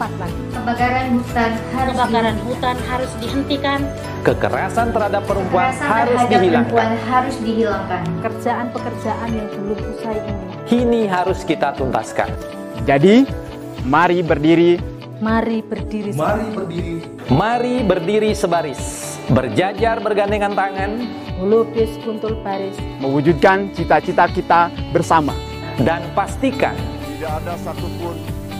cepat lagi. Kebakaran hutan harus kebakaran hutan harus dihentikan. Kekerasan terhadap perempuan Kekerasan harus terhadap dihilangkan. Perempuan harus dihilangkan. Pekerjaan-pekerjaan yang belum usai ini. Ini harus kita tuntaskan. Jadi, mari berdiri. Mari berdiri. Mari berdiri. Mari berdiri sebaris. Berjajar bergandengan tangan. Melukis kuntul baris. Mewujudkan cita-cita kita bersama. Dan pastikan tidak ada satupun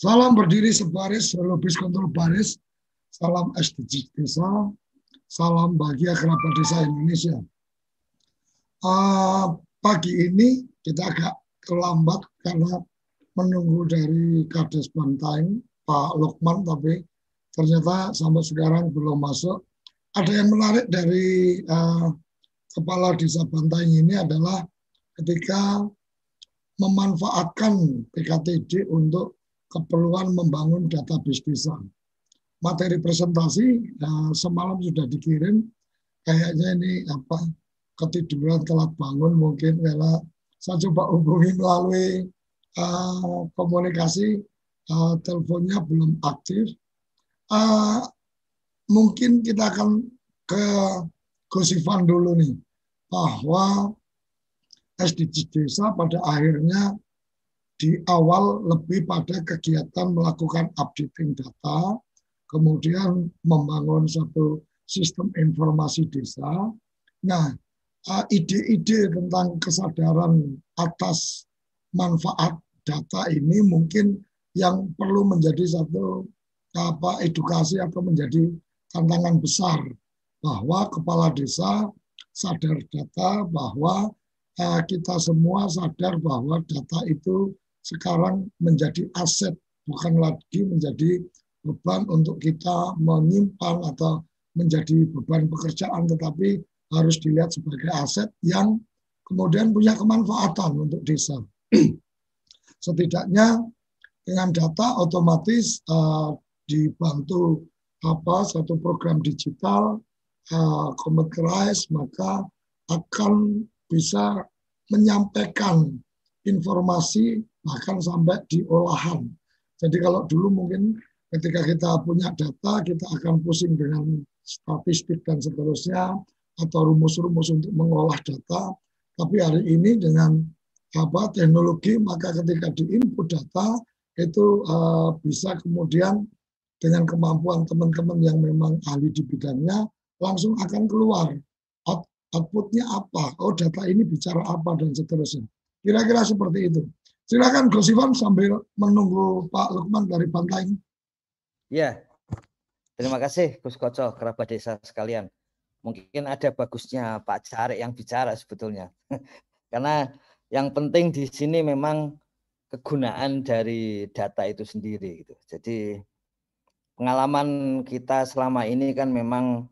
Salam berdiri sebaris, lebih kontrol baris. Salam SDG Desa. Salam bahagia kerabat desa Indonesia. Uh, pagi ini kita agak terlambat karena menunggu dari Kades Bantaing, Pak Lukman, tapi ternyata sampai sekarang belum masuk. Ada yang menarik dari uh, Kepala Desa Bantaing ini adalah ketika memanfaatkan PKTD untuk keperluan membangun database desa. Materi presentasi ya, semalam sudah dikirim, kayaknya ini apa ketiduran telat bangun mungkin karena saya coba hubungi melalui uh, komunikasi uh, teleponnya belum aktif. Uh, mungkin kita akan ke Gosifan dulu nih bahwa SDGs desa pada akhirnya di awal lebih pada kegiatan melakukan updating data, kemudian membangun satu sistem informasi desa. Nah, eh, ide-ide tentang kesadaran atas manfaat data ini mungkin yang perlu menjadi satu apa edukasi atau menjadi tantangan besar bahwa kepala desa sadar data bahwa uh, kita semua sadar bahwa data itu sekarang menjadi aset, bukan lagi menjadi beban untuk kita menyimpan atau menjadi beban pekerjaan, tetapi harus dilihat sebagai aset yang kemudian punya kemanfaatan untuk desa. Setidaknya dengan data otomatis uh, dibantu apa satu program digital uh, computerized maka akan bisa menyampaikan informasi bahkan sampai di olahan. Jadi kalau dulu mungkin ketika kita punya data, kita akan pusing dengan statistik dan seterusnya, atau rumus-rumus untuk mengolah data. Tapi hari ini dengan apa teknologi, maka ketika diinput data, itu uh, bisa kemudian dengan kemampuan teman-teman yang memang ahli di bidangnya, langsung akan keluar Out, outputnya apa, oh data ini bicara apa, dan seterusnya. Kira-kira seperti itu. Silakan Gus Ivan sambil menunggu Pak Lukman dari Pantai. Ya, terima kasih Gus Koco, kerabat desa sekalian. Mungkin ada bagusnya Pak Carek yang bicara sebetulnya. Karena yang penting di sini memang kegunaan dari data itu sendiri. Gitu. Jadi pengalaman kita selama ini kan memang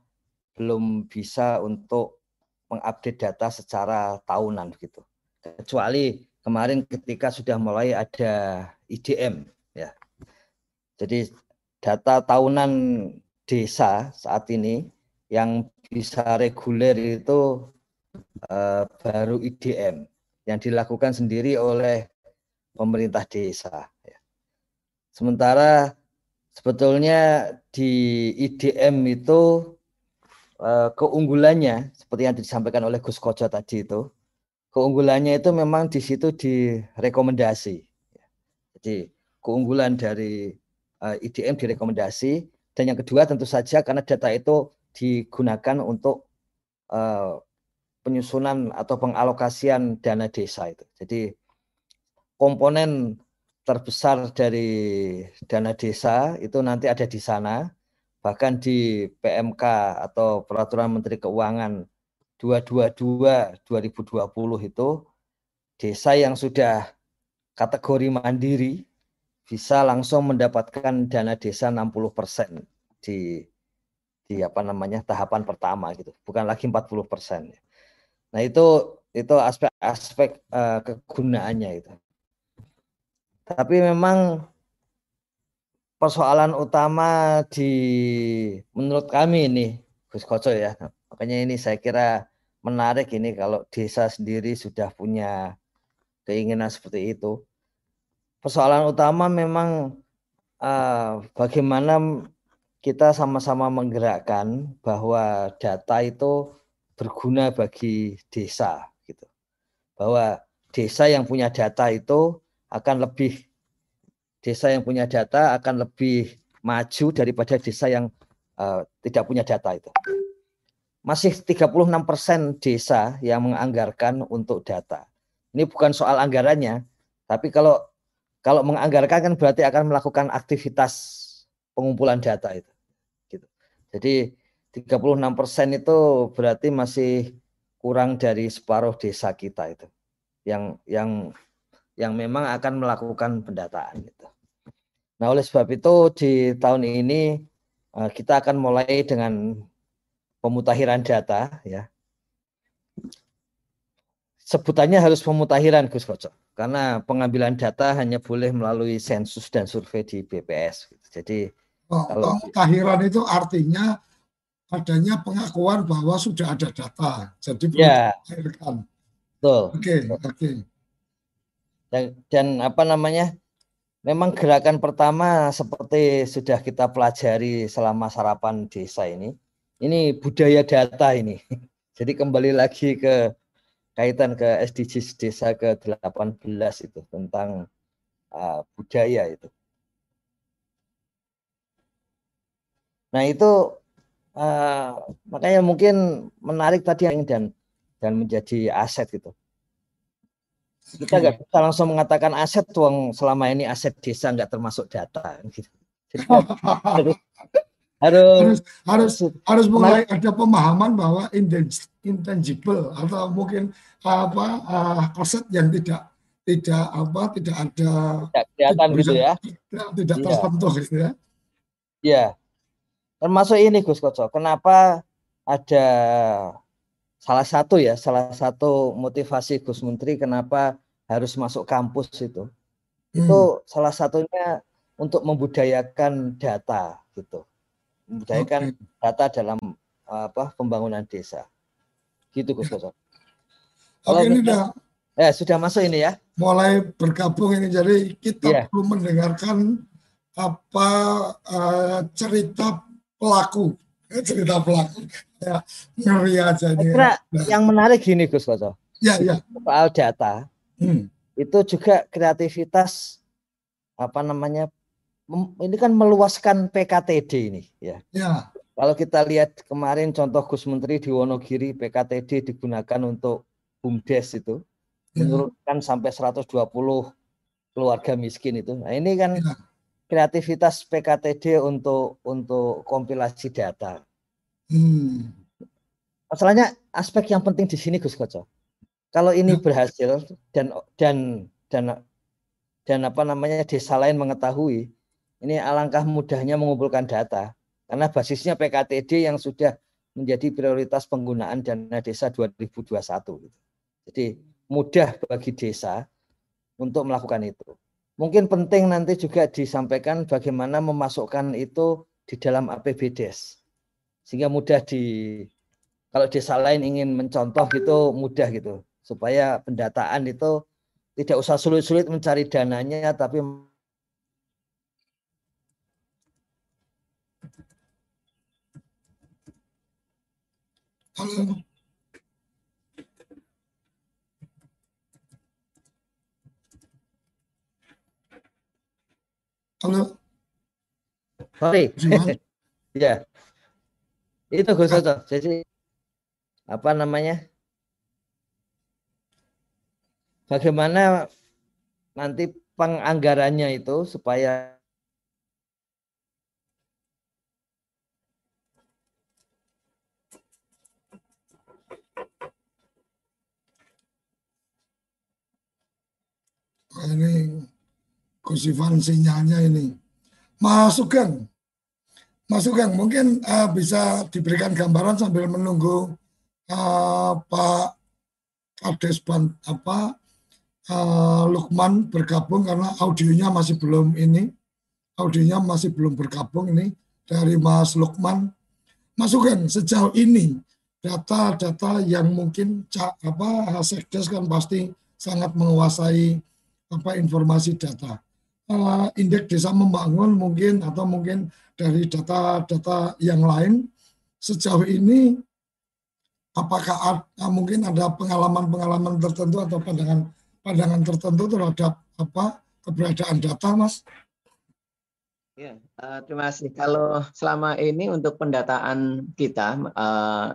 belum bisa untuk mengupdate data secara tahunan gitu. Kecuali kemarin ketika sudah mulai ada IDM ya. Jadi data tahunan desa saat ini yang bisa reguler itu uh, baru IDM yang dilakukan sendiri oleh pemerintah desa. Ya. Sementara sebetulnya di IDM itu uh, keunggulannya seperti yang disampaikan oleh Gus Kojo tadi itu, keunggulannya itu memang di situ direkomendasi. Jadi keunggulan dari uh, IDM direkomendasi dan yang kedua tentu saja karena data itu digunakan untuk uh, penyusunan atau pengalokasian dana desa itu. Jadi komponen terbesar dari dana desa itu nanti ada di sana. Bahkan di PMK atau Peraturan Menteri Keuangan 222 2020 itu desa yang sudah kategori mandiri bisa langsung mendapatkan dana desa 60% di di apa namanya tahapan pertama gitu. Bukan lagi 40 persen. Nah itu itu aspek-aspek uh, kegunaannya itu. Tapi memang persoalan utama di menurut kami ini Gus Koco ya makanya ini saya kira menarik ini kalau desa sendiri sudah punya keinginan seperti itu persoalan utama memang uh, bagaimana kita sama-sama menggerakkan bahwa data itu berguna bagi desa gitu. Bahwa desa yang punya data itu akan lebih desa yang punya data akan lebih maju daripada desa yang uh, tidak punya data itu. Masih 36% desa yang menganggarkan untuk data. Ini bukan soal anggarannya, tapi kalau kalau menganggarkan kan berarti akan melakukan aktivitas pengumpulan data itu. Gitu. Jadi 36 persen itu berarti masih kurang dari separuh desa kita itu yang yang yang memang akan melakukan pendataan gitu. Nah oleh sebab itu di tahun ini eh, kita akan mulai dengan pemutahiran data ya. Sebutannya harus pemutahiran Gus Koco karena pengambilan data hanya boleh melalui sensus dan survei di BPS. Gitu. Jadi Oh, kalau pemutahiran itu artinya adanya pengakuan bahwa sudah ada data. Jadi ya. Betul. Oke, okay, oke. Okay. Dan, dan apa namanya? Memang gerakan pertama seperti sudah kita pelajari selama sarapan desa ini. Ini budaya data ini. Jadi kembali lagi ke kaitan ke SDGs desa ke-18 itu tentang uh, budaya itu. Nah itu uh, makanya mungkin menarik tadi yang dan dan menjadi aset gitu. Kita nggak bisa langsung mengatakan aset tuang selama ini aset desa nggak termasuk data gitu. Jadi, harus, harus harus harus. mulai ada pemahaman bahwa intangible atau mungkin apa uh, aset yang tidak tidak apa tidak ada tidak kelihatan gitu ya. tidak, tidak iya. tersentuh gitu ya. Iya, termasuk ini Gus Koco. Kenapa ada salah satu ya salah satu motivasi Gus Menteri kenapa harus masuk kampus itu? Hmm. itu salah satunya untuk membudayakan data gitu membudayakan okay. data dalam apa pembangunan desa gitu Gus Koco Oke ini udah ya sudah masuk ini ya mulai bergabung ini jadi kita yeah. perlu mendengarkan apa uh, cerita pelaku cerita pelaku ya ngeri aja ini. Kira nah. yang menarik gini Gus Koco. Ya ya. Soal data hmm. itu juga kreativitas apa namanya ini kan meluaskan PKTD ini ya. Ya. Kalau kita lihat kemarin contoh Gus Menteri di Wonogiri PKTD digunakan untuk bumdes itu ya. menurunkan sampai 120 keluarga miskin itu. Nah ini kan ya kreativitas PKTD untuk untuk kompilasi data. Hmm. Masalahnya aspek yang penting di sini Gus Koco. Kalau ini ya. berhasil dan dan dan dan apa namanya desa lain mengetahui, ini alangkah mudahnya mengumpulkan data karena basisnya PKTD yang sudah menjadi prioritas penggunaan dana desa 2021. Gitu. Jadi mudah bagi desa untuk melakukan itu. mungkin penting nanti juga disampaikan bagaimana memasukkan itu di dalam APBDes sehingga mudah di kalau desa lain ingin mencontoh gitu mudah gitu supaya pendataan itu tidak usah sulit-sulit mencari dananya tapi Halo. Halo. Sorry. ya. Itu Gus Oto. Jadi apa namanya? Bagaimana nanti penganggarannya itu supaya ini Gus Ivan sinyalnya ini. Mas Sugeng, Mas Sugeng mungkin uh, bisa diberikan gambaran sambil menunggu uh, Pak Kades Ban, apa uh, Lukman bergabung karena audionya masih belum ini, audionya masih belum bergabung ini dari Mas Lukman. Mas sejauh ini data-data yang mungkin apa Sekdes kan pasti sangat menguasai apa informasi data uh, indeks desa membangun mungkin atau mungkin dari data-data yang lain sejauh ini apakah ada, mungkin ada pengalaman-pengalaman tertentu atau pandangan pandangan tertentu terhadap apa keberadaan data, Mas? Ya, uh, terima kasih. Kalau selama ini untuk pendataan kita uh,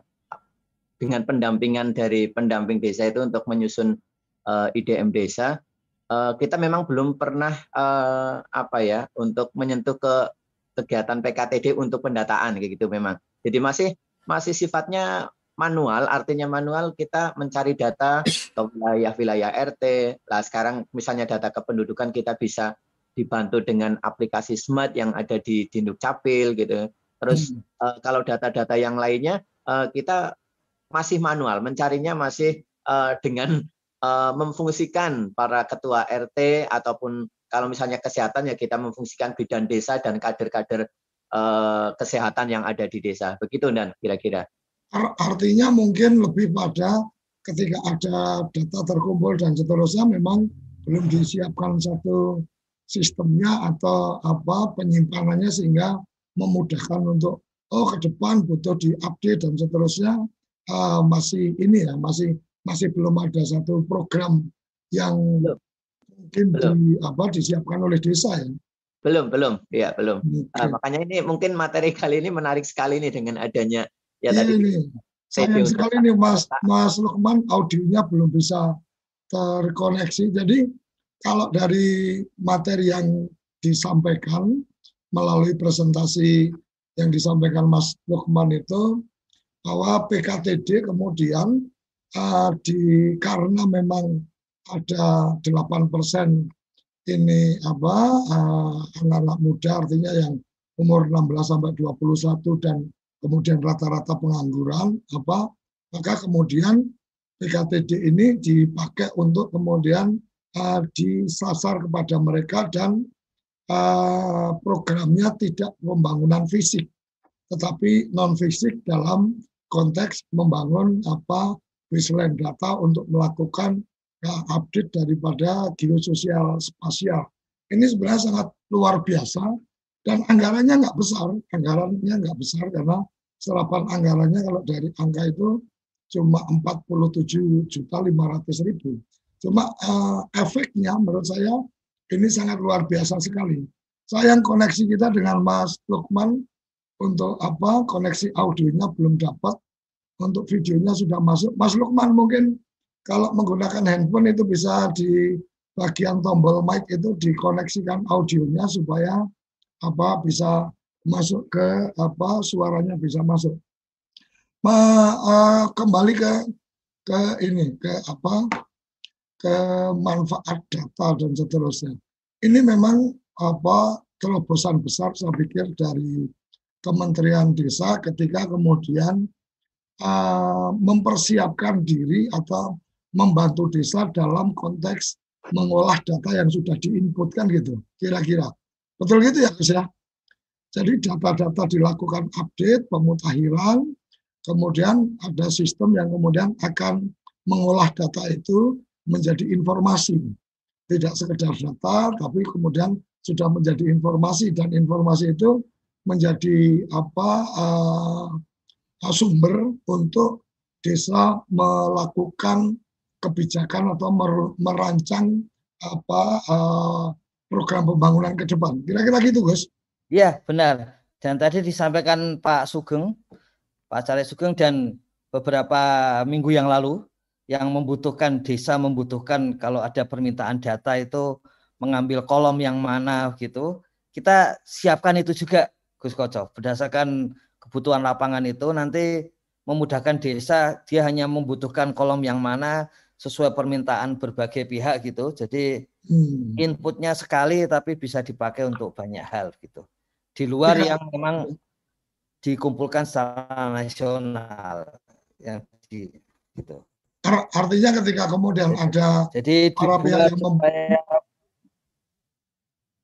dengan pendampingan dari pendamping desa itu untuk menyusun uh, IDM desa, Eh, kita memang belum pernah uh, apa ya untuk menyentuh ke kegiatan PKTD untuk pendataan kayak gitu memang. Jadi masih masih sifatnya manual, artinya manual kita mencari data ke wilayah-wilayah RT. Lah sekarang misalnya data kependudukan kita bisa dibantu dengan aplikasi smart yang ada di Dinduk Capil gitu. Terus hmm. uh, kalau data-data yang lainnya uh, kita masih manual, mencarinya masih uh, dengan uh, memfungsikan para ketua RT ataupun kalau misalnya kesehatan ya kita memfungsikan bidan desa dan kader-kader uh, kesehatan yang ada di desa. Begitu dan kira-kira. Artinya mungkin lebih pada ketika ada data terkumpul dan seterusnya memang belum disiapkan satu sistemnya atau apa penyimpanannya sehingga memudahkan untuk oh ke depan butuh diupdate dan seterusnya uh, masih ini ya masih masih belum ada satu program yang belum. mungkin belum. Di, apa disiapkan oleh desa ya. Belum, belum, ya belum. Okay. Uh, makanya ini mungkin materi kali ini menarik sekali nih dengan adanya ya ini, tadi. Ini. Sayang sekali nih Mas Mas Lukman audionya belum bisa terkoneksi. Jadi kalau dari materi yang disampaikan melalui presentasi yang disampaikan Mas Lukman itu bahwa PKTD kemudian uh, di karena memang ada 8% ini apa uh, anak-anak muda artinya yang umur 16 sampai 21 dan kemudian rata-rata pengangguran apa maka kemudian PKTD ini dipakai untuk kemudian uh, disasar kepada mereka dan uh, programnya tidak pembangunan fisik tetapi non fisik dalam konteks membangun apa baseline data untuk melakukan ya, update daripada geososial spasial. Ini sebenarnya sangat luar biasa dan anggarannya nggak besar, anggarannya nggak besar karena serapan anggarannya kalau dari angka itu cuma 47 juta 500 ribu. Cuma uh, efeknya menurut saya ini sangat luar biasa sekali. Sayang koneksi kita dengan Mas Lukman untuk apa koneksi audionya belum dapat untuk videonya sudah masuk. Mas Lukman mungkin kalau menggunakan handphone itu bisa di bagian tombol mic itu dikoneksikan audionya supaya apa bisa masuk ke apa suaranya bisa masuk. Ma, uh, kembali ke ke ini ke apa ke manfaat data dan seterusnya. Ini memang apa terobosan besar saya pikir dari Kementerian Desa ketika kemudian uh, mempersiapkan diri atau membantu desa dalam konteks mengolah data yang sudah diinputkan gitu, kira-kira. Betul gitu ya Gus ya? Jadi data-data dilakukan update, pemutahiran, kemudian ada sistem yang kemudian akan mengolah data itu menjadi informasi. Tidak sekedar data, tapi kemudian sudah menjadi informasi dan informasi itu menjadi apa uh, sumber untuk desa melakukan kebijakan atau merancang apa uh, program pembangunan ke depan. Kira-kira gitu, Gus. Iya, benar. Dan tadi disampaikan Pak Sugeng, Pak Caleg Sugeng dan beberapa minggu yang lalu yang membutuhkan desa membutuhkan kalau ada permintaan data itu mengambil kolom yang mana gitu. Kita siapkan itu juga Gus Koco. Berdasarkan kebutuhan lapangan itu nanti memudahkan desa dia hanya membutuhkan kolom yang mana sesuai permintaan berbagai pihak gitu. Jadi hmm. inputnya sekali tapi bisa dipakai untuk banyak hal gitu. Di luar ya. yang memang dikumpulkan secara nasional yang di gitu. Artinya ketika kemudian ada jadi para pihak yang mem...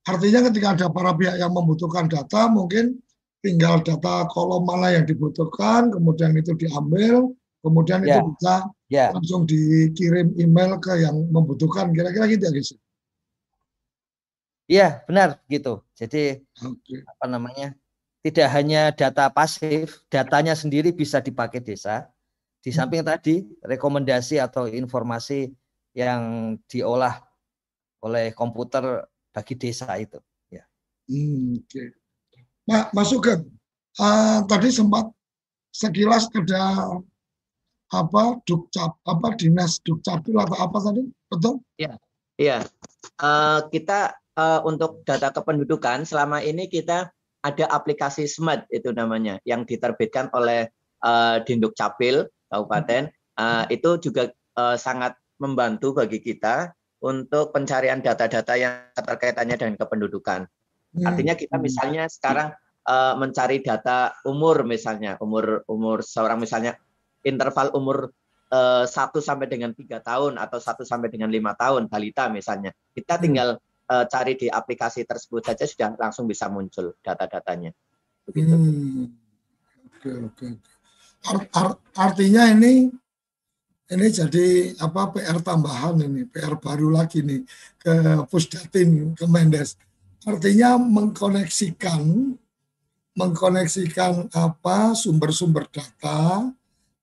artinya ketika ada para pihak yang membutuhkan data mungkin tinggal data kolom mana yang dibutuhkan kemudian itu diambil kemudian ya. itu bisa ya. langsung dikirim email ke yang membutuhkan kira-kira gitu ya guys Iya benar gitu jadi okay. apa namanya tidak hanya data pasif datanya sendiri bisa dipakai desa di samping tadi rekomendasi atau informasi yang diolah oleh komputer bagi desa itu. Ya. Hmm, Oke. Okay. Pak Mas Sugeng, uh, tadi sempat sekilas ada apa dukcap apa dinas dukcapil atau apa tadi betul? Iya, iya. Uh, kita uh, untuk data kependudukan selama ini kita ada aplikasi Smart itu namanya yang diterbitkan oleh uh, Dinduk Capil kabupaten uh, itu juga uh, sangat membantu bagi kita untuk pencarian data-data yang terkaitannya dengan kependudukan. Hmm. Artinya kita misalnya sekarang uh, mencari data umur misalnya umur umur seorang misalnya interval umur satu uh, sampai dengan tiga tahun atau satu sampai dengan lima tahun balita misalnya kita hmm. tinggal uh, cari di aplikasi tersebut saja sudah langsung bisa muncul data-datanya. Begitu. Hmm. Oke oke art, artinya ini ini jadi apa PR tambahan ini PR baru lagi nih ke Pusdatin ke Mendes artinya mengkoneksikan mengkoneksikan apa sumber-sumber data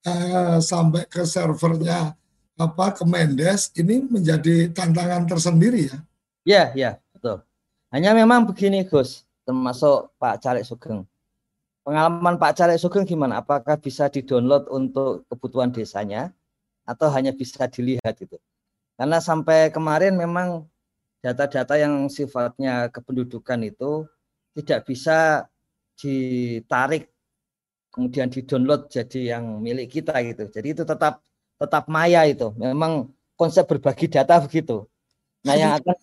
eh, sampai ke servernya apa ke Mendes ini menjadi tantangan tersendiri ya ya ya betul hanya memang begini Gus termasuk Pak Caleg Sugeng Pengalaman Pak Caleg Sugeng gimana? Apakah bisa di-download untuk kebutuhan desanya atau hanya bisa dilihat itu? Karena sampai kemarin memang data-data yang sifatnya kependudukan itu tidak bisa ditarik kemudian di-download jadi yang milik kita gitu. Jadi itu tetap tetap maya itu. Memang konsep berbagi data begitu. Nah, yang akan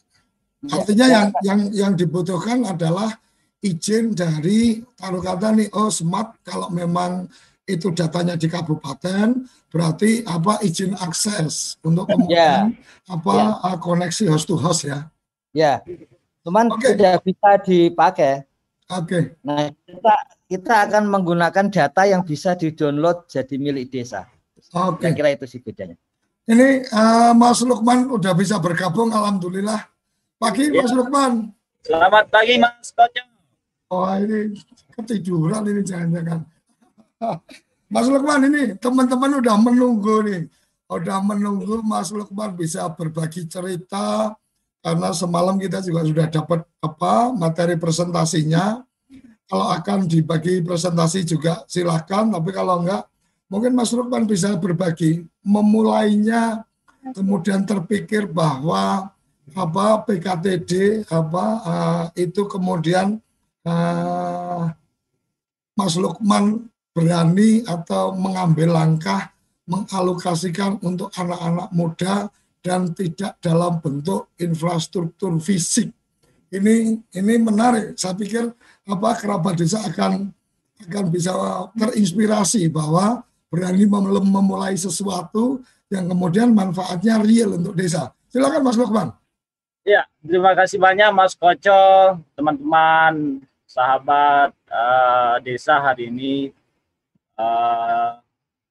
artinya yang yang yang dibutuhkan adalah izin dari taruh kata nih oh smart kalau memang itu datanya di kabupaten berarti apa izin akses untuk kemudian yeah. apa yeah. koneksi host to host ya. Ya. Cuman okay. tidak bisa dipakai. Oke. Okay. Nah, kita kita akan menggunakan data yang bisa di-download jadi milik desa. Oke. Okay. kira itu sih bedanya. Ini uh, Mas Lukman udah bisa bergabung alhamdulillah. Pagi ya. Mas Lukman. Selamat pagi Mas Kocok. Oh ini ketiduran ini jangan-jangan. Mas Lukman ini teman-teman udah menunggu nih. Udah menunggu Mas Lukman bisa berbagi cerita karena semalam kita juga sudah dapat apa materi presentasinya. Kalau akan dibagi presentasi juga silakan, tapi kalau enggak mungkin Mas Lukman bisa berbagi memulainya kemudian terpikir bahwa apa PKTD apa uh, itu kemudian uh, Mas Lukman berani atau mengambil langkah mengalokasikan untuk anak-anak muda dan tidak dalam bentuk infrastruktur fisik. Ini ini menarik. Saya pikir apa kerabat desa akan akan bisa terinspirasi bahwa berani memulai sesuatu yang kemudian manfaatnya real untuk desa. Silakan Mas Lukman. Ya, terima kasih banyak Mas Koco, teman-teman, sahabat uh, desa hari ini. Uh,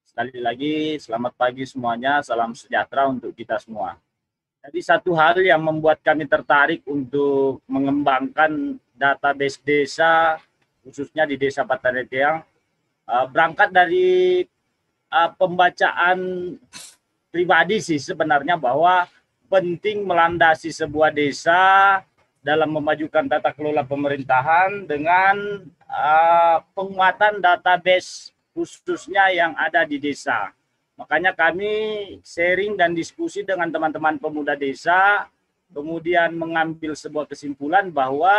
sekali lagi, selamat pagi semuanya, salam sejahtera untuk kita semua. Jadi satu hal yang membuat kami tertarik untuk mengembangkan database desa, khususnya di Desa Patanetiang, uh, berangkat dari uh, pembacaan pribadi sih sebenarnya bahwa penting melandasi sebuah desa dalam memajukan tata kelola pemerintahan dengan uh, penguatan database khususnya yang ada di desa. Makanya kami sharing dan diskusi dengan teman-teman pemuda desa, kemudian mengambil sebuah kesimpulan bahwa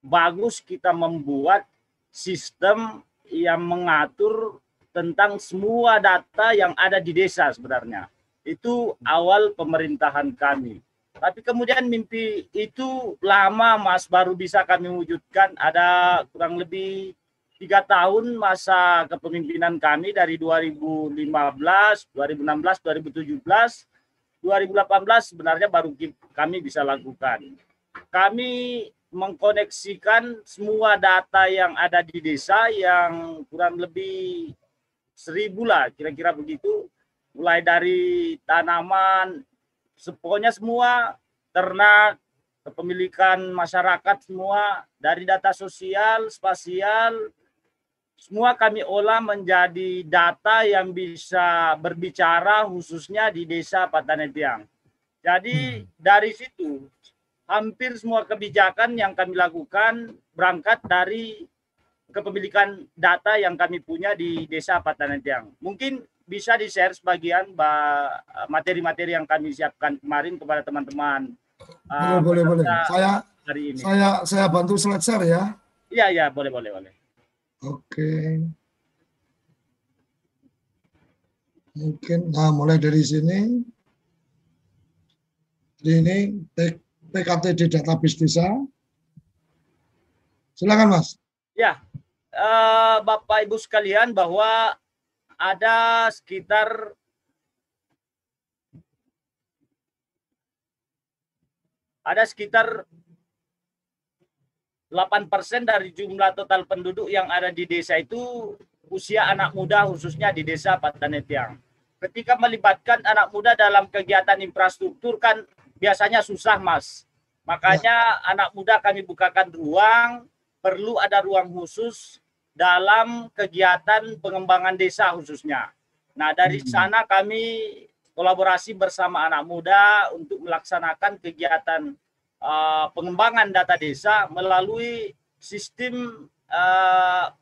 bagus kita membuat sistem yang mengatur tentang semua data yang ada di desa sebenarnya. Itu awal pemerintahan kami. Tapi kemudian mimpi itu lama mas baru bisa kami wujudkan. Ada kurang lebih tiga tahun masa kepemimpinan kami dari 2015, 2016, 2017, 2018 sebenarnya baru kami bisa lakukan. Kami mengkoneksikan semua data yang ada di desa yang kurang lebih seribu lah kira-kira begitu mulai dari tanaman, pokoknya semua ternak, kepemilikan masyarakat semua dari data sosial, spasial, semua kami olah menjadi data yang bisa berbicara khususnya di desa Patanetiang. Jadi dari situ hampir semua kebijakan yang kami lakukan berangkat dari kepemilikan data yang kami punya di desa Patanetiang. Mungkin bisa di-share sebagian materi-materi yang kami siapkan kemarin kepada teman-teman. Uh, boleh, boleh, Saya hari ini. saya saya bantu slide share ya. Iya, iya, boleh, boleh, boleh. Oke. Mungkin nah mulai dari sini. Ini PKTD database desa. Silakan Mas. Ya, uh, Bapak Ibu sekalian bahwa ada sekitar ada sekitar 8% dari jumlah total penduduk yang ada di desa itu usia anak muda khususnya di desa Patanetiang. Ketika melibatkan anak muda dalam kegiatan infrastruktur kan biasanya susah mas. Makanya ya. anak muda kami bukakan ruang, perlu ada ruang khusus dalam kegiatan pengembangan desa khususnya. Nah, dari hmm. sana kami kolaborasi bersama anak muda untuk melaksanakan kegiatan uh, pengembangan data desa melalui sistem uh,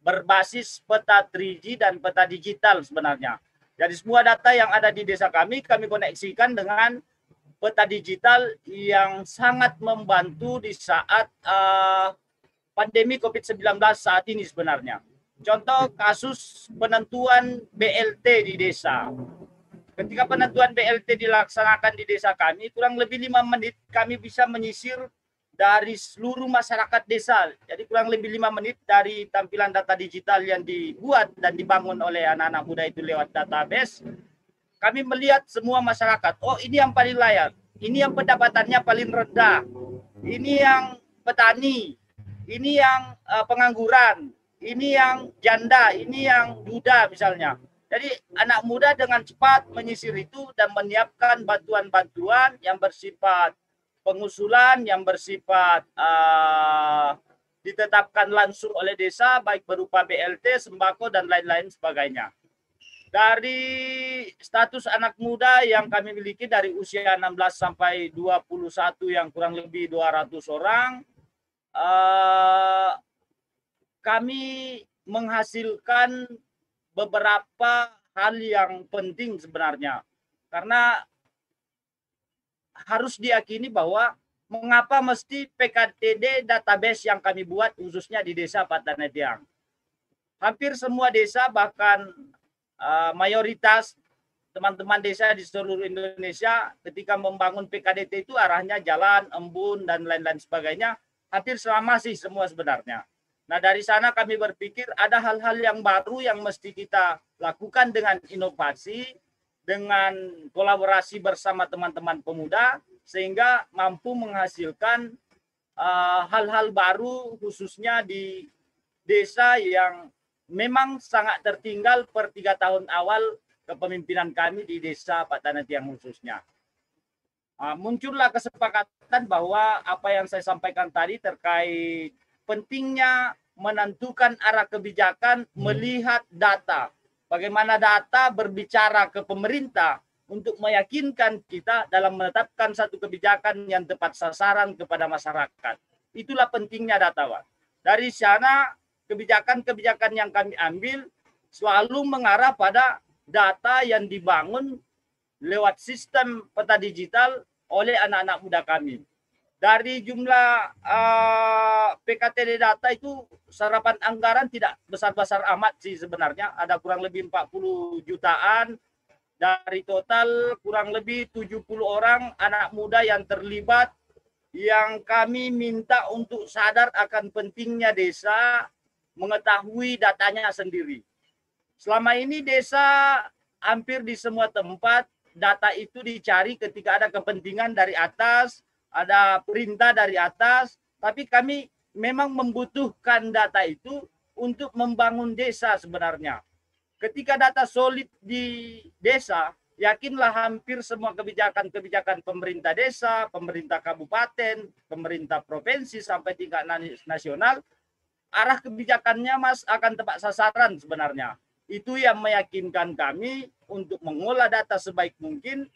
berbasis peta 3G dan peta digital sebenarnya. Jadi semua data yang ada di desa kami kami koneksikan dengan peta digital yang sangat membantu di saat uh, pandemi COVID-19 saat ini sebenarnya. Contoh kasus penentuan BLT di desa. Ketika penentuan BLT dilaksanakan di desa kami, kurang lebih lima menit kami bisa menyisir dari seluruh masyarakat desa. Jadi kurang lebih lima menit dari tampilan data digital yang dibuat dan dibangun oleh anak-anak muda itu lewat database. Kami melihat semua masyarakat, oh ini yang paling layak, ini yang pendapatannya paling rendah, ini yang petani, ini yang uh, pengangguran, ini yang janda, ini yang duda misalnya. Jadi anak muda dengan cepat menyisir itu dan menyiapkan bantuan-bantuan yang bersifat pengusulan, yang bersifat uh, ditetapkan langsung oleh desa, baik berupa BLT, sembako, dan lain-lain sebagainya. Dari status anak muda yang kami miliki dari usia 16 sampai 21 yang kurang lebih 200 orang, uh, kami menghasilkan beberapa hal yang penting sebenarnya karena harus diakini bahwa mengapa mesti PKTD database yang kami buat khususnya di desa Patanetiang. Hampir semua desa bahkan uh, mayoritas teman-teman desa di seluruh Indonesia ketika membangun PKDT itu arahnya jalan, embun dan lain-lain sebagainya hampir sama sih semua sebenarnya. Nah dari sana kami berpikir ada hal-hal yang baru yang mesti kita lakukan dengan inovasi, dengan kolaborasi bersama teman-teman pemuda, sehingga mampu menghasilkan uh, hal-hal uh, baru khususnya di desa yang memang sangat tertinggal per tiga tahun awal kepemimpinan kami di desa Pak Tanatiang khususnya. Uh, muncullah kesepakatan bahwa apa yang saya sampaikan tadi terkait pentingnya menentukan arah kebijakan hmm. melihat data. Bagaimana data berbicara ke pemerintah untuk meyakinkan kita dalam menetapkan satu kebijakan yang tepat sasaran kepada masyarakat. Itulah pentingnya data, Pak. Dari sana kebijakan-kebijakan yang kami ambil selalu mengarah pada data yang dibangun lewat sistem peta digital oleh anak-anak muda kami dari jumlah uh, eh, PKTD data itu serapan anggaran tidak besar-besar amat sih sebenarnya. Ada kurang lebih 40 jutaan dari total kurang lebih 70 orang anak muda yang terlibat yang kami minta untuk sadar akan pentingnya desa mengetahui datanya sendiri. Selama ini desa hampir di semua tempat data itu dicari ketika ada kepentingan dari atas ada perintah dari atas, tapi kami memang membutuhkan data itu untuk membangun desa sebenarnya. Ketika data solid di desa, yakinlah hampir semua kebijakan-kebijakan pemerintah desa, pemerintah kabupaten, pemerintah provinsi sampai tingkat nasional, arah kebijakannya Mas akan tepat sasaran sebenarnya. Itu yang meyakinkan kami untuk mengolah data sebaik mungkin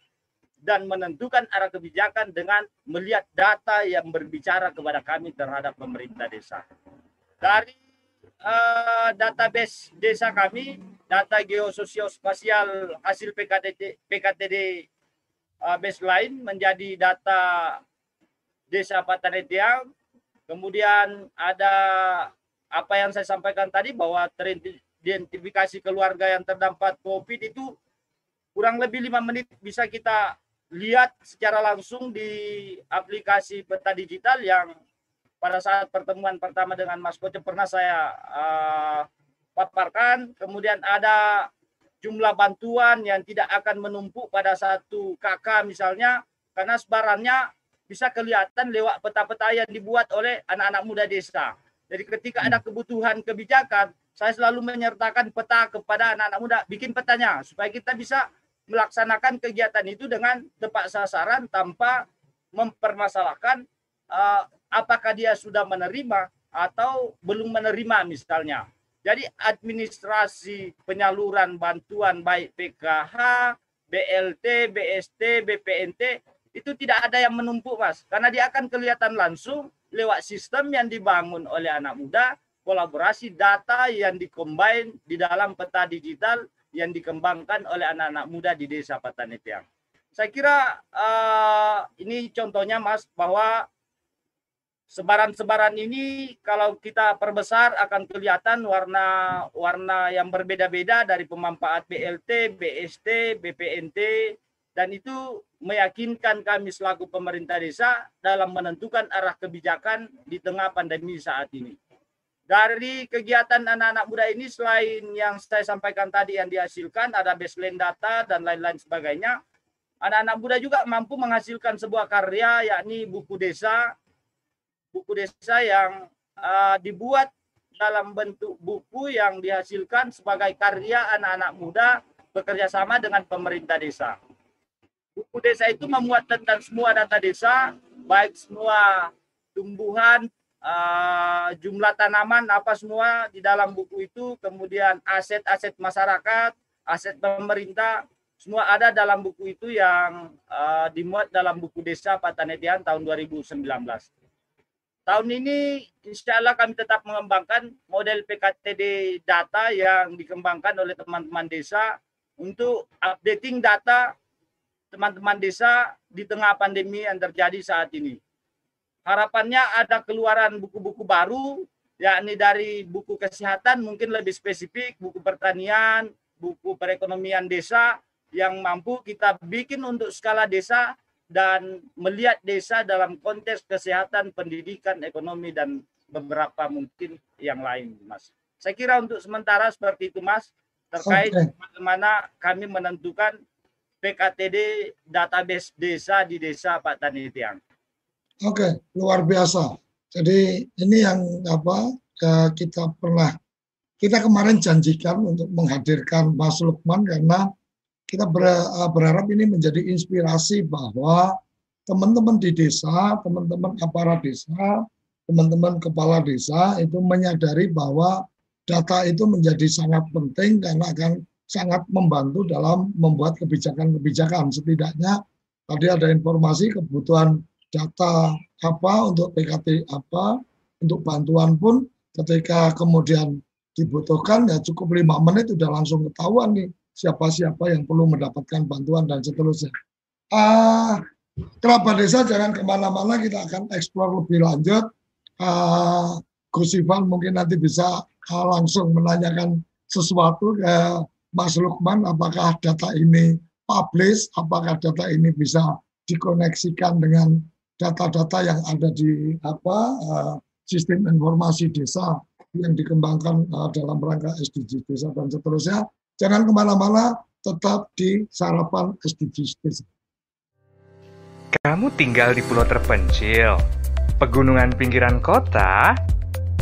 dan menentukan arah kebijakan dengan melihat data yang berbicara kepada kami terhadap pemerintah desa. Dari uh, database desa kami, data geososiospasial hasil PKTD, PKTD uh, baseline menjadi data desa Patanetiang. Kemudian ada apa yang saya sampaikan tadi bahwa teridentifikasi keluarga yang terdampak COVID itu kurang lebih lima menit bisa kita lihat secara langsung di aplikasi peta digital yang pada saat pertemuan pertama dengan Mas Koce pernah saya uh, paparkan. Kemudian ada jumlah bantuan yang tidak akan menumpuk pada satu kakak misalnya karena sebarannya bisa kelihatan lewat peta-peta yang dibuat oleh anak-anak muda desa. Jadi ketika ada kebutuhan kebijakan, saya selalu menyertakan peta kepada anak-anak muda, bikin petanya supaya kita bisa melaksanakan kegiatan itu dengan tepat sasaran tanpa mempermasalahkan uh, apakah dia sudah menerima atau belum menerima misalnya. Jadi administrasi penyaluran bantuan baik PKH, BLT, BST, BPNT itu tidak ada yang menumpuk mas karena dia akan kelihatan langsung lewat sistem yang dibangun oleh anak muda kolaborasi data yang dikombin di dalam peta digital yang dikembangkan oleh anak-anak muda di Desa Patanetiang. Saya kira uh, ini contohnya Mas bahwa sebaran-sebaran ini kalau kita perbesar akan kelihatan warna-warna yang berbeda-beda dari pemanfaat BLT, BST, BPNT dan itu meyakinkan kami selaku pemerintah desa dalam menentukan arah kebijakan di tengah pandemi saat ini dari kegiatan anak-anak muda ini selain yang saya sampaikan tadi yang dihasilkan ada baseline data dan lain-lain sebagainya anak-anak muda juga mampu menghasilkan sebuah karya yakni buku desa buku desa yang uh, dibuat dalam bentuk buku yang dihasilkan sebagai karya anak-anak muda bekerja sama dengan pemerintah desa. Buku desa itu memuat tentang semua data desa, baik semua tumbuhan, uh, jumlah tanaman apa semua di dalam buku itu, kemudian aset-aset masyarakat, aset pemerintah, semua ada dalam buku itu yang uh, dimuat dalam buku desa Patanetian tahun 2019. Tahun ini insya Allah kami tetap mengembangkan model PKTD data yang dikembangkan oleh teman-teman desa untuk updating data teman-teman desa di tengah pandemi yang terjadi saat ini harapannya ada keluaran buku-buku baru yakni dari buku kesehatan mungkin lebih spesifik buku pertanian buku perekonomian desa yang mampu kita bikin untuk skala desa dan melihat desa dalam konteks kesehatan, pendidikan, ekonomi dan beberapa mungkin yang lain, Mas. Saya kira untuk sementara seperti itu, Mas, terkait okay. bagaimana kami menentukan PKTD database desa di desa Pak Tanitiang. Oke, luar biasa. Jadi ini yang apa kita pernah kita kemarin janjikan untuk menghadirkan Mas Lukman karena kita berharap ini menjadi inspirasi bahwa teman-teman di desa, teman-teman aparat desa, teman-teman kepala desa itu menyadari bahwa data itu menjadi sangat penting karena akan sangat membantu dalam membuat kebijakan-kebijakan. Setidaknya tadi ada informasi kebutuhan data apa untuk PKT apa untuk bantuan pun ketika kemudian dibutuhkan ya cukup lima menit sudah langsung ketahuan nih siapa-siapa yang perlu mendapatkan bantuan dan seterusnya. Uh, kerabat desa jangan ke mana-mana kita akan eksplor lebih lanjut. Uh, Gus Ivan mungkin nanti bisa uh, langsung menanyakan sesuatu ke Mas Lukman apakah data ini publish, apakah data ini bisa dikoneksikan dengan data-data yang ada di apa uh, sistem informasi desa yang dikembangkan uh, dalam rangka SDGs desa dan seterusnya. Jangan ke mana-mana, tetap di sarapan SDGs desa. Kamu tinggal di pulau terpencil, pegunungan pinggiran kota,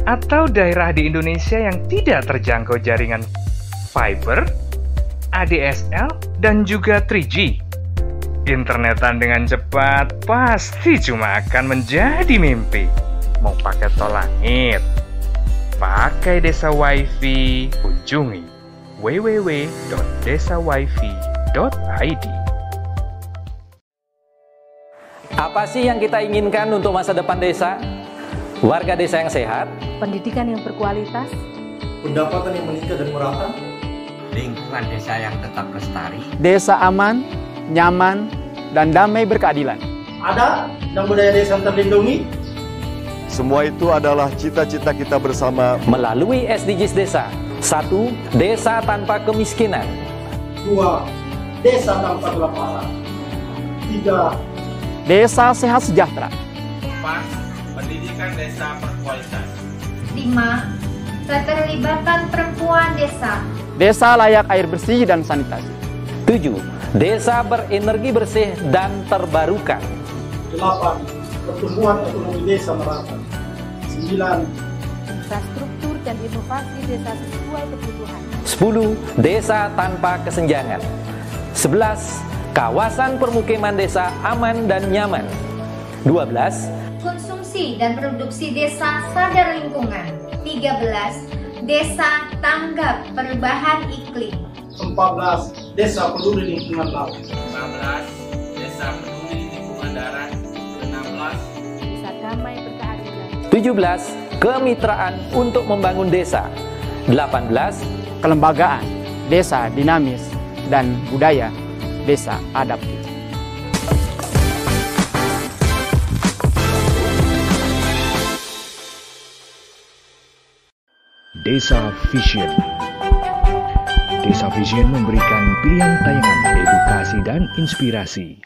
atau daerah di Indonesia yang tidak terjangkau jaringan fiber, ADSL, dan juga 3G. Internetan dengan cepat pasti cuma akan menjadi mimpi. Mau pakai tol langit, pakai desa wifi, kunjungi www.desawifi.id. Apa sih yang kita inginkan untuk masa depan desa? Warga desa yang sehat, pendidikan yang berkualitas, pendapatan yang meningkat dan merata, lingkungan desa yang tetap lestari, desa aman, nyaman, dan damai berkeadilan. Ada dan budaya desa terlindungi. Semua itu adalah cita-cita kita bersama melalui SDGs Desa. Satu, desa tanpa kemiskinan. Dua, desa tanpa kelaparan. Tiga, desa sehat sejahtera. Empat, pendidikan desa berkualitas. Lima, keterlibatan perempuan desa. Desa layak air bersih dan sanitasi. Tujuh, desa berenergi bersih dan terbarukan. Delapan, pertumbuhan ekonomi desa merata. Sembilan, infrastruktur dan inovasi desa sesuai kebutuhan. 10. Desa tanpa kesenjangan 11. Kawasan permukiman desa aman dan nyaman 12. Konsumsi dan produksi desa sadar lingkungan 13. Desa tanggap perubahan iklim 14. Desa peduli lingkungan laut 15. Desa peduli lingkungan darat 16. Desa damai berkeadilan 17. Kemitraan untuk membangun desa 18. Kelembagaan desa dinamis dan budaya desa adaptif. Desa Vision Desa Vision memberikan pilihan tayangan edukasi dan inspirasi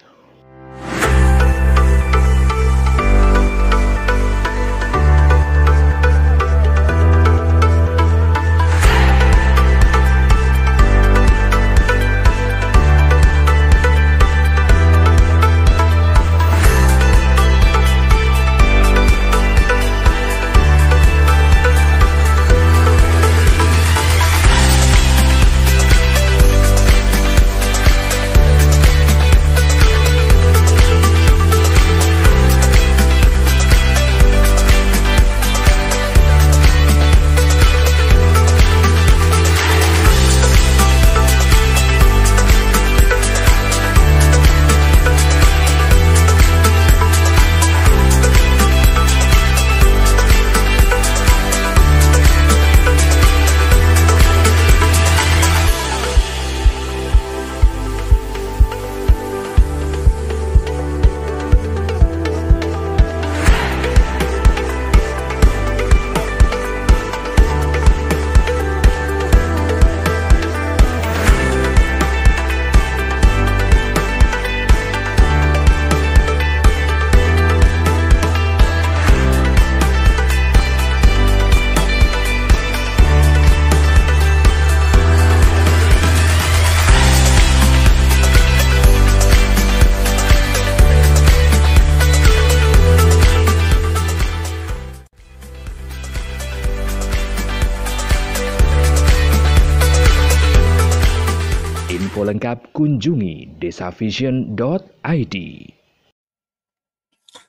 kunjungi desavision.id.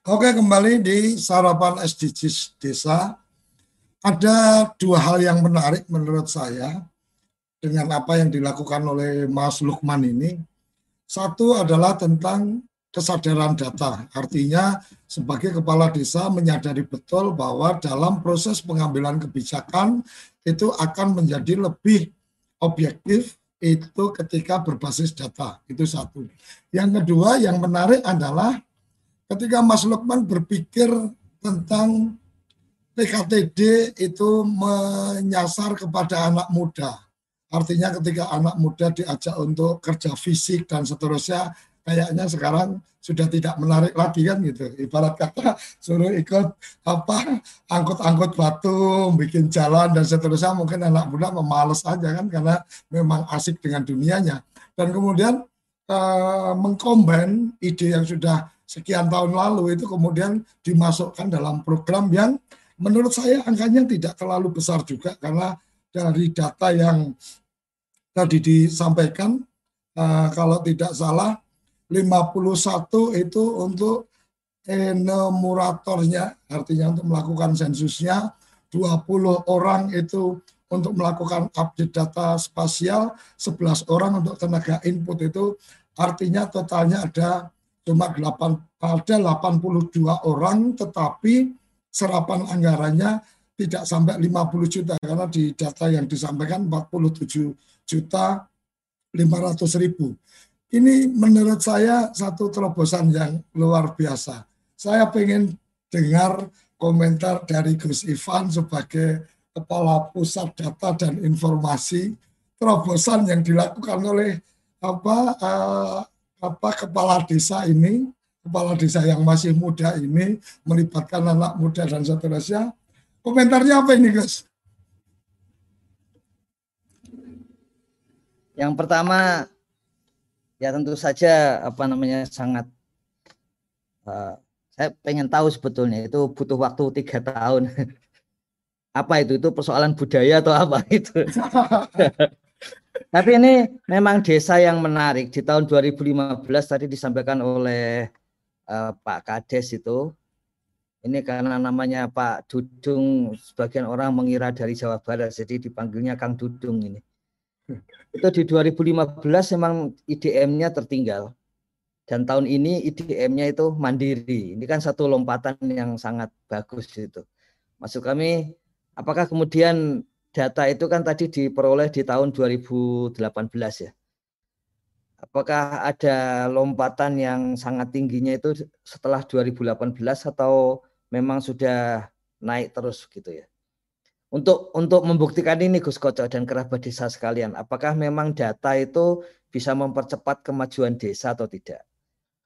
Oke, kembali di sarapan SDGs desa. Ada dua hal yang menarik menurut saya dengan apa yang dilakukan oleh Mas Lukman ini. Satu adalah tentang kesadaran data. Artinya sebagai kepala desa menyadari betul bahwa dalam proses pengambilan kebijakan itu akan menjadi lebih objektif itu ketika berbasis data. Itu satu. Yang kedua yang menarik adalah ketika Mas Lukman berpikir tentang PKTD itu menyasar kepada anak muda. Artinya ketika anak muda diajak untuk kerja fisik dan seterusnya, kayaknya sekarang sudah tidak menarik lagi kan gitu. Ibarat kata suruh ikut apa angkut-angkut batu, bikin jalan dan seterusnya mungkin anak muda memalas aja kan karena memang asik dengan dunianya. Dan kemudian eh, mengkomben ide yang sudah sekian tahun lalu itu kemudian dimasukkan dalam program yang menurut saya angkanya tidak terlalu besar juga karena dari data yang tadi disampaikan uh, kalau tidak salah 51 itu untuk enumeratornya, artinya untuk melakukan sensusnya, 20 orang itu untuk melakukan update data spasial, 11 orang untuk tenaga input itu, artinya totalnya ada cuma 8, ada 82 orang, tetapi serapan anggarannya tidak sampai 50 juta, karena di data yang disampaikan 47 juta 500 ribu. Ini menurut saya satu terobosan yang luar biasa. Saya ingin dengar komentar dari Gus Ivan sebagai Kepala Pusat Data dan Informasi terobosan yang dilakukan oleh apa uh, apa kepala desa ini, kepala desa yang masih muda ini melibatkan anak muda dan seterusnya. Komentarnya apa ini, Gus? Yang pertama ya tentu saja apa namanya sangat uh, saya pengen tahu sebetulnya itu butuh waktu tiga tahun. Apa itu? Itu persoalan budaya atau apa itu? Tapi ini memang desa yang menarik. Di tahun 2015 tadi disampaikan oleh uh, Pak Kades itu ini karena namanya Pak Dudung sebagian orang mengira dari Jawa Barat jadi dipanggilnya Kang Dudung ini itu di 2015 memang IDM-nya tertinggal dan tahun ini IDM-nya itu mandiri. Ini kan satu lompatan yang sangat bagus itu. Masuk kami, apakah kemudian data itu kan tadi diperoleh di tahun 2018 ya? Apakah ada lompatan yang sangat tingginya itu setelah 2018 atau memang sudah naik terus gitu ya? Untuk untuk membuktikan ini Gus Koco dan kerabat desa sekalian, apakah memang data itu bisa mempercepat kemajuan desa atau tidak?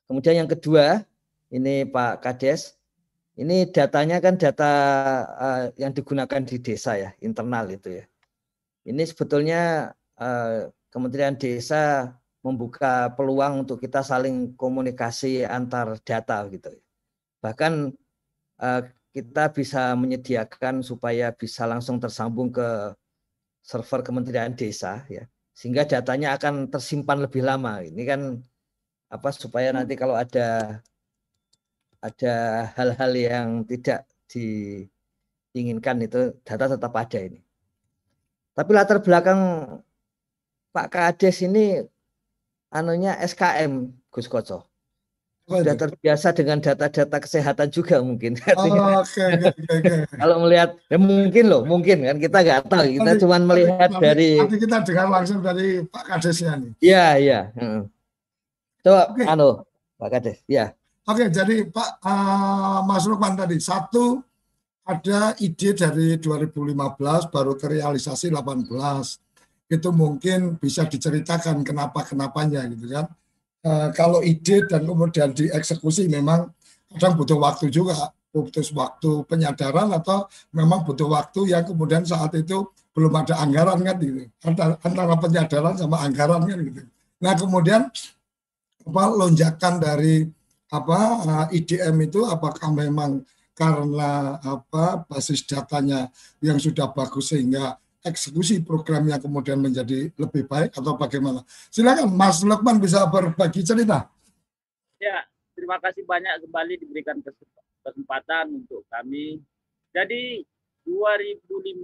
Kemudian yang kedua, ini Pak Kades, ini datanya kan data uh, yang digunakan di desa ya, internal itu ya. Ini sebetulnya uh, Kementerian Desa membuka peluang untuk kita saling komunikasi antar data gitu. Ya. Bahkan uh, kita bisa menyediakan supaya bisa langsung tersambung ke server Kementerian Desa ya. Sehingga datanya akan tersimpan lebih lama. Ini kan apa supaya nanti kalau ada ada hal-hal yang tidak diinginkan itu data tetap ada ini. Tapi latar belakang Pak Kades ini anunya SKM Gus Koco sudah terbiasa dengan data-data kesehatan juga mungkin. Oh, oke, oke, oke. Kalau melihat, ya mungkin loh, mungkin kan kita nggak tahu, kita cuma melihat nanti, dari. Nanti kita dengar langsung dari Pak Kadesnya nih. Iya, iya. Coba, okay. anu, Pak Kades, ya. Oke, jadi Pak uh, Mas Lukman tadi satu ada ide dari 2015 baru terrealisasi 18 itu mungkin bisa diceritakan kenapa kenapanya gitu kan Uh, kalau ide dan kemudian dieksekusi memang kadang butuh waktu juga, butuh waktu penyadaran atau memang butuh waktu yang kemudian saat itu belum ada anggaran kan gitu, antara, penyadaran sama anggaran kan gitu. Nah kemudian apa lonjakan dari apa eh, IDM itu apakah memang karena apa basis datanya yang sudah bagus sehingga eksekusi programnya kemudian menjadi lebih baik atau bagaimana? Silakan Mas Lukman bisa berbagi cerita. Ya, terima kasih banyak kembali diberikan kesempatan untuk kami. Jadi 2015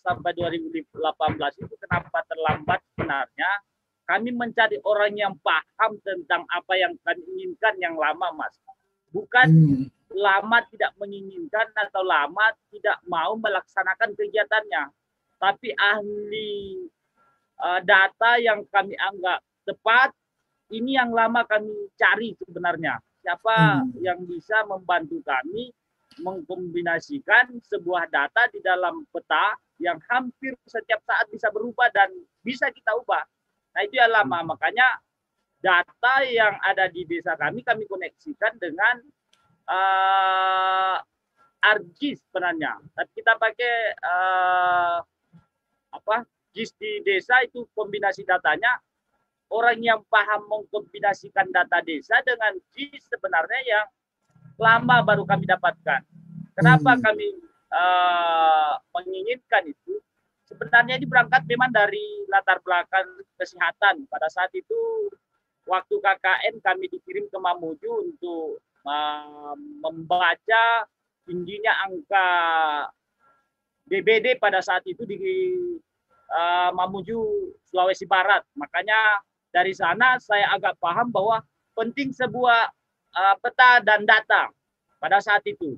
sampai 2018 itu kenapa terlambat sebenarnya? Kami mencari orang yang paham tentang apa yang kami inginkan yang lama, Mas. Bukan hmm. lama tidak menginginkan atau lama tidak mau melaksanakan kegiatannya, tapi ahli uh, data yang kami anggap tepat ini yang lama kami cari sebenarnya. Siapa hmm. yang bisa membantu kami mengkombinasikan sebuah data di dalam peta yang hampir setiap saat bisa berubah dan bisa kita ubah. Nah itu yang lama. Hmm. Makanya data yang ada di desa kami kami koneksikan dengan uh, ArcGIS sebenarnya. Tapi kita pakai uh, apa GIS di desa itu kombinasi datanya orang yang paham mengkombinasikan data desa dengan GIS sebenarnya yang lama baru kami dapatkan. Kenapa hmm. kami uh, menginginkan itu? Sebenarnya ini berangkat memang dari latar belakang kesehatan. Pada saat itu waktu KKN kami dikirim ke Mamuju untuk uh, membaca tingginya angka DBD pada saat itu di uh, Mamuju Sulawesi Barat. Makanya dari sana saya agak paham bahwa penting sebuah uh, peta dan data pada saat itu.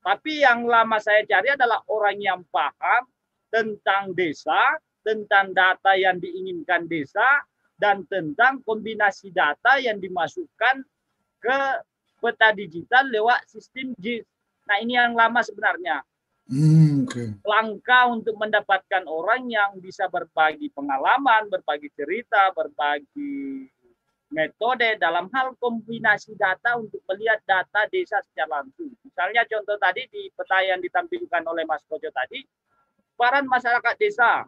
Tapi yang lama saya cari adalah orang yang paham tentang desa, tentang data yang diinginkan desa, dan tentang kombinasi data yang dimasukkan ke peta digital lewat sistem JIS. Nah ini yang lama sebenarnya. Hmm, okay. Langkah untuk mendapatkan orang yang bisa berbagi pengalaman, berbagi cerita, berbagi metode dalam hal kombinasi data untuk melihat data desa secara langsung. Misalnya contoh tadi di peta yang ditampilkan oleh Mas Kojo tadi, peran masyarakat desa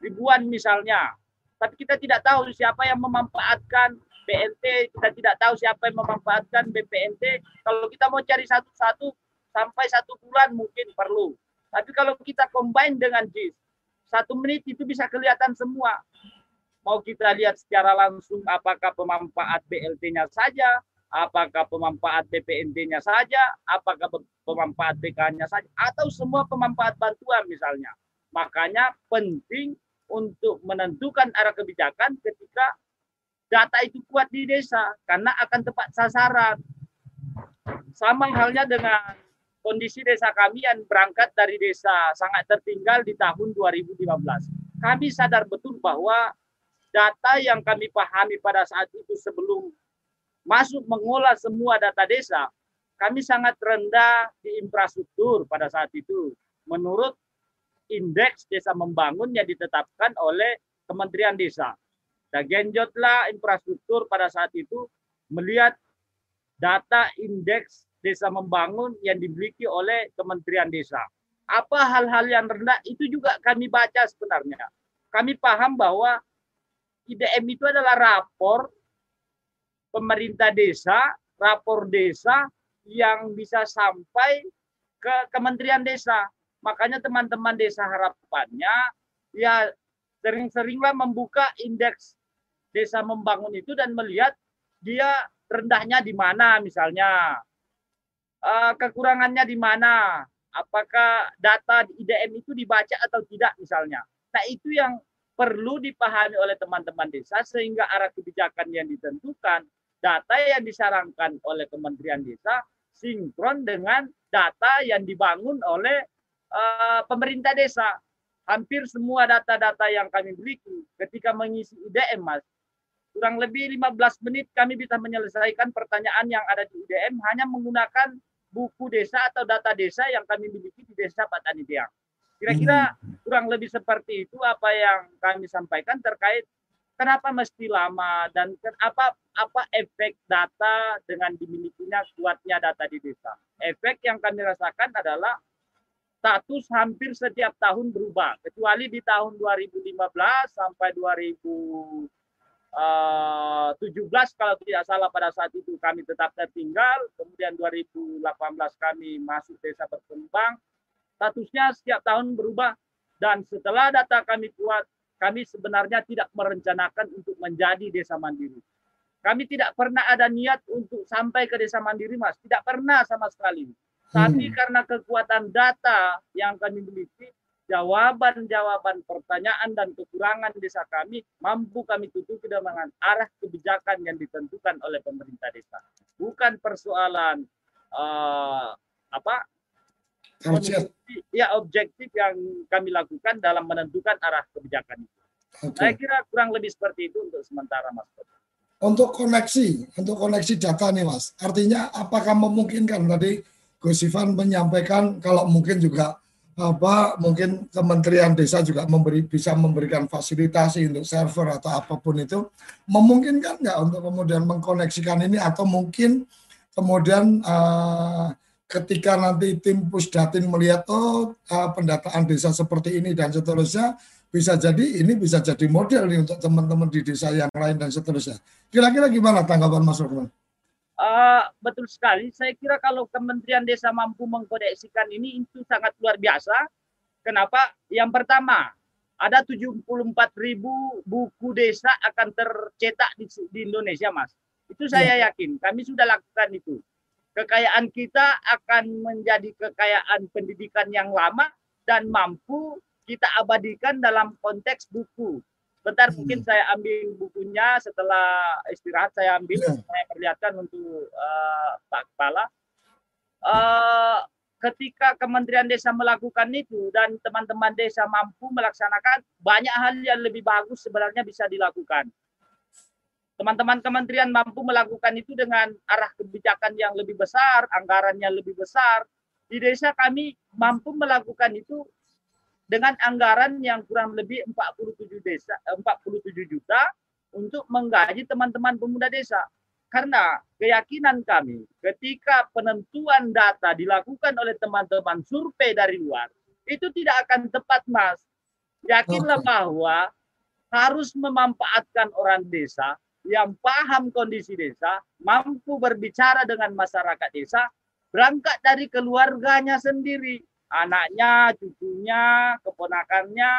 ribuan misalnya, tapi kita tidak tahu siapa yang memanfaatkan BNT, kita tidak tahu siapa yang memanfaatkan BPNT. Kalau kita mau cari satu-satu, sampai satu bulan mungkin perlu. Tapi kalau kita combine dengan JIS, satu menit itu bisa kelihatan semua. Mau kita lihat secara langsung apakah pemanfaat BLT-nya saja, apakah pemanfaat BPNT-nya saja, apakah pemanfaat BK-nya saja, atau semua pemanfaat bantuan misalnya. Makanya penting untuk menentukan arah kebijakan ketika data itu kuat di desa, karena akan tepat sasaran. Sama halnya dengan kondisi desa kami yang berangkat dari desa sangat tertinggal di tahun 2015. Kami sadar betul bahwa data yang kami pahami pada saat itu sebelum masuk mengolah semua data desa, kami sangat rendah di infrastruktur pada saat itu. Menurut indeks desa membangun yang ditetapkan oleh Kementerian Desa. Dan genjotlah infrastruktur pada saat itu melihat data indeks desa membangun yang dimiliki oleh Kementerian Desa. Apa hal-hal yang rendah itu juga kami baca sebenarnya. Kami paham bahwa IDM itu adalah rapor pemerintah desa, rapor desa yang bisa sampai ke Kementerian Desa. Makanya teman-teman desa harapannya ya sering-seringlah membuka indeks desa membangun itu dan melihat dia rendahnya di mana misalnya uh, kekurangannya di mana, apakah data di IDM itu dibaca atau tidak misalnya. Nah itu yang perlu dipahami oleh teman-teman desa sehingga arah kebijakan yang ditentukan, data yang disarankan oleh Kementerian Desa sinkron dengan data yang dibangun oleh uh, pemerintah desa. Hampir semua data-data yang kami miliki ketika mengisi IDM, Mas, kurang lebih 15 menit kami bisa menyelesaikan pertanyaan yang ada di IDM hanya menggunakan buku desa atau data desa yang kami miliki di desa Patani Tiang. Kira-kira hmm. kurang lebih seperti itu apa yang kami sampaikan terkait kenapa mesti lama dan apa apa efek data dengan dimilikinya kuatnya data di desa. Efek yang kami rasakan adalah status hampir setiap tahun berubah kecuali di tahun 2015 sampai 2000 17 eh, kalau tidak salah pada saat itu kami tetap tertinggal, kemudian 2018 kami masuk desa berkembang, statusnya setiap tahun berubah Dan setelah data kami kuat, kami sebenarnya tidak merencanakan untuk menjadi desa mandiri. Kami tidak pernah ada niat untuk sampai ke desa mandiri, Mas. Tidak pernah sama sekali. Tapi Hmm. karena kekuatan data yang kami miliki, jawaban-jawaban pertanyaan dan kekurangan desa kami mampu kami tutupi dengan arah kebijakan yang ditentukan oleh pemerintah desa. Bukan persoalan eh, apa kondisi- ya objektif yang kami lakukan dalam menentukan arah kebijakan itu. Oke. Saya kira kurang lebih seperti itu untuk sementara, Mas. Untuk koneksi, untuk koneksi data nih Mas. Artinya apakah memungkinkan tadi Gus Ivan menyampaikan kalau mungkin juga apa mungkin Kementerian Desa juga memberi bisa memberikan fasilitasi untuk server atau apa pun itu memungkinkan nggak untuk kemudian mengkoneksikan ini atau mungkin kemudian eh, ketika nanti tim Pusdatin melihat oh eh, pendataan desa seperti ini dan seterusnya bisa jadi ini bisa jadi model nih untuk teman-teman di desa yang lain dan seterusnya. Kira-kira gimana tanggapan Mas Lukman? Eh, betul sekali. Saya kira kalau Kementerian Desa mampu mengkodeksikan ini itu sangat luar biasa. Kenapa? Yang pertama, ada 74 ribu buku desa akan tercetak di, di Indonesia, Mas. Itu saya yakin. Kami sudah lakukan itu. Kekayaan kita akan menjadi kekayaan pendidikan yang lama dan mampu kita abadikan dalam konteks buku. Bentar mungkin saya ambil bukunya setelah istirahat saya ambil saya perlihatkan untuk eh, Pak Kepala. Eh, ketika Kementerian Desa melakukan itu dan teman-teman desa mampu melaksanakan banyak hal yang lebih bagus sebenarnya bisa dilakukan. Teman-teman kementerian mampu melakukan itu dengan arah kebijakan yang lebih besar, anggarannya lebih besar. Di desa kami mampu melakukan itu dengan anggaran yang kurang lebih 47 desa eh, 47 juta untuk menggaji teman-teman pemuda desa. Karena keyakinan kami ketika penentuan data dilakukan oleh teman-teman survei dari luar itu tidak akan tepat, Mas. Yakinlah bahwa harus memanfaatkan orang desa yang paham kondisi desa, mampu berbicara dengan masyarakat desa, berangkat dari keluarganya sendiri anaknya, cucunya, keponakannya,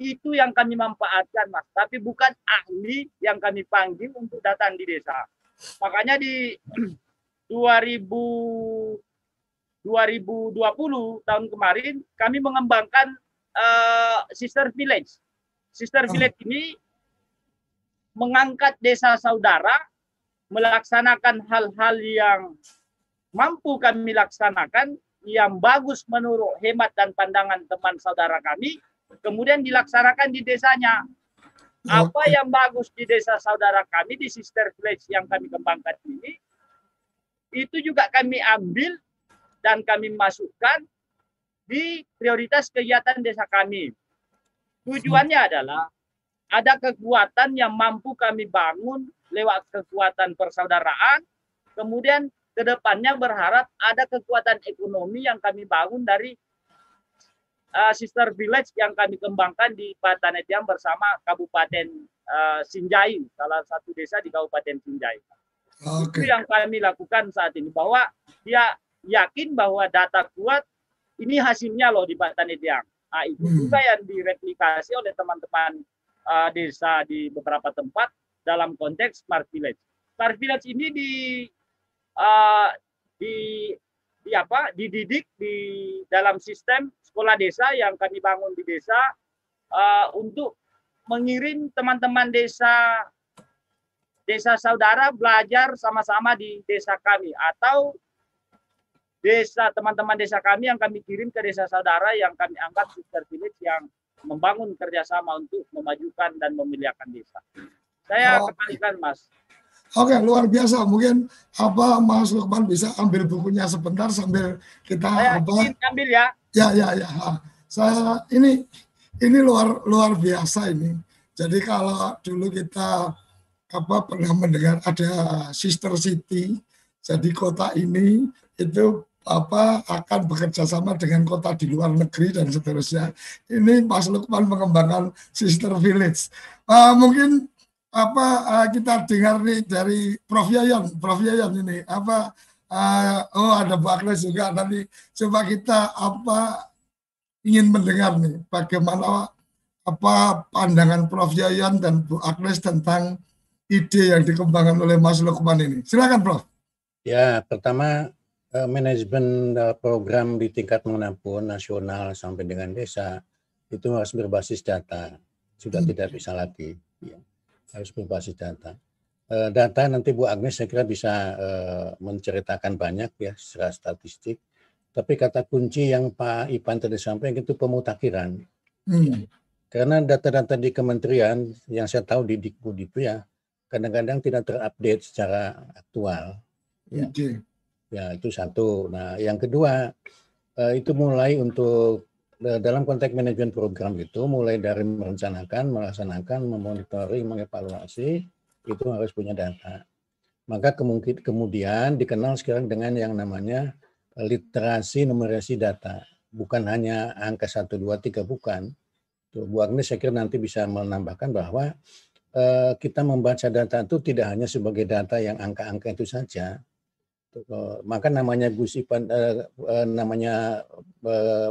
itu yang kami manfaatkan, Mas. Tapi bukan ahli yang kami panggil untuk datang di desa. Makanya di 2000 2020 tahun kemarin kami mengembangkan eh, Sister Village. Sister Village ini mengangkat desa saudara melaksanakan hal-hal yang mampu kami laksanakan yang bagus menurut hemat dan pandangan teman saudara kami, kemudian dilaksanakan di desanya. Apa yang bagus di desa saudara kami, di Sister Village yang kami kembangkan ini, itu juga kami ambil dan kami masukkan di prioritas kegiatan desa kami. Tujuannya adalah ada kekuatan yang mampu kami bangun lewat kekuatan persaudaraan, kemudian ke depannya berharap ada kekuatan ekonomi yang kami bangun dari uh, sister village yang kami kembangkan di Patanetiam bersama Kabupaten uh, Sinjai, salah satu desa di Kabupaten Sinjai. Itu yang kami lakukan saat ini bahwa dia yakin bahwa data kuat ini hasilnya loh di Patanetiam. Nah, itu juga yang direplikasi oleh teman-teman uh, desa di beberapa tempat dalam konteks smart village. Smart village ini di uh, di di apa dididik di dalam sistem sekolah desa yang kami bangun di desa uh, untuk mengirim teman-teman desa desa saudara belajar sama-sama di desa kami atau desa teman-teman desa kami yang kami kirim ke desa saudara yang kami anggap sister village yang membangun kerjasama untuk memajukan dan memuliakan desa. Saya Oh. kembalikan Mas. Oke, luar biasa. Mungkin apa Mas Lukman bisa ambil bukunya sebentar sambil kita Saya apa? ambil ya. Ya, ya, ya. Saya ini ini luar luar biasa ini. Jadi kalau dulu kita apa pernah mendengar ada sister city, jadi kota ini itu apa akan bekerja sama dengan kota di luar negeri dan seterusnya. Ini Mas Lukman mengembangkan sister village. Ah, mungkin apa ah, kita dengar nih dari Prof Yayan, Prof Yayan ini apa ah, oh ada Bu Agnes juga nanti coba kita apa ingin mendengar nih bagaimana apa pandangan Prof Yayan dan Bu Agnes tentang ide yang dikembangkan oleh Mas Lukman ini. Silakan Prof. Ya, pertama eh, manajemen eh, program di tingkat mana pun nasional sampai dengan desa itu harus berbasis data. Sudah hmm. tidak bisa lagi. Harus berbasis data. Eh, data nanti Bu Agnes saya kira bisa menceritakan banyak ya secara statistik. Tapi kata kunci yang Pak Ipan tadi sampaikan itu pemutakhiran. Hmm. Karena data-data di kementerian yang saya tahu di Dikbud itu ya kadang-kadang tidak terupdate secara aktual. Ya. Okay. ya itu satu. Nah yang kedua eh, itu mulai untuk eh, dalam konteks manajemen program itu mulai dari merencanakan, melaksanakan, memonitoring, mengevaluasi itu harus punya data. Maka kemungkin kemudian dikenal sekarang dengan yang namanya literasi numerasi data. Bukan hanya angka 1, 2, 3, bukan Bu Agnes saya kira nanti bisa menambahkan bahwa uh, kita membaca data itu tidak hanya sebagai data yang angka-angka itu saja. Uh, maka namanya Gusipan uh, uh, namanya uh,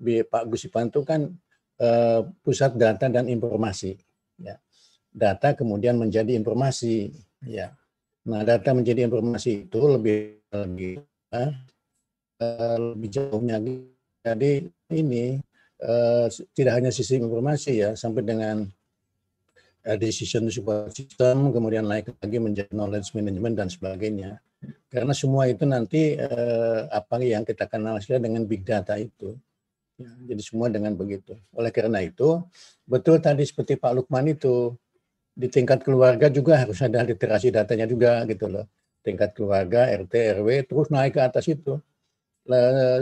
Pak Gusipan itu kan uh, pusat data dan informasi. Ya. Data kemudian menjadi informasi. Ya. Nah data menjadi informasi itu lebih lebih uh, lebih jauhnya. Jadi ini uh, tidak hanya sisi informasi ya, sampai dengan uh, decision support system, kemudian naik lagi menjadi knowledge management dan sebagainya. Karena semua itu nanti uh, apa yang kita kenal dengan big data itu. Ya, jadi semua dengan begitu. Oleh karena itu, betul tadi seperti Pak Lukman itu, di tingkat keluarga juga harus ada literasi datanya juga gitu loh. Tingkat keluarga, RT, RW, terus naik ke atas itu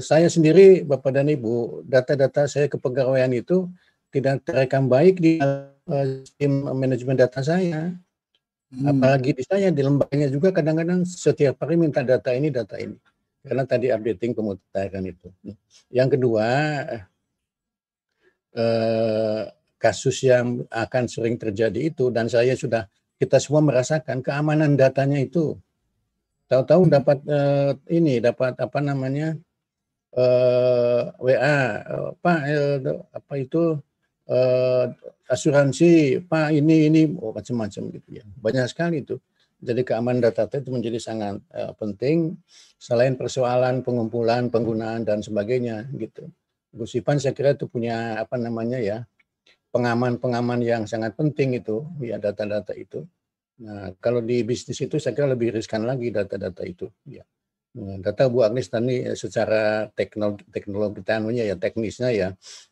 saya sendiri Bapak dan Ibu, data-data saya kepegawaian itu tidak terekam baik di uh, tim manajemen data saya. Hmm. Apalagi di saya di lembaganya juga kadang-kadang setiap hari minta data ini data ini. Karena tadi updating pemutakhiran itu. Yang kedua, eh, kasus yang akan sering terjadi itu dan saya sudah kita semua merasakan keamanan datanya itu. Tahu-tahu dapat uh, ini dapat apa namanya eh, WA Pak uh, apa itu uh, asuransi Pak ini ini oh, macam-macam gitu ya. Banyak sekali itu jadi keamanan data itu menjadi sangat uh, penting selain persoalan pengumpulan penggunaan dan sebagainya gitu Gus Ipan saya kira itu punya apa namanya ya pengaman-pengaman yang sangat penting itu ya data-data itu Nah, kalau di bisnis itu saya kira lebih riskan lagi data-data itu. Ya. Nah, data Bu Agnes tadi eh, secara teknologi, teknologi ya teknisnya ya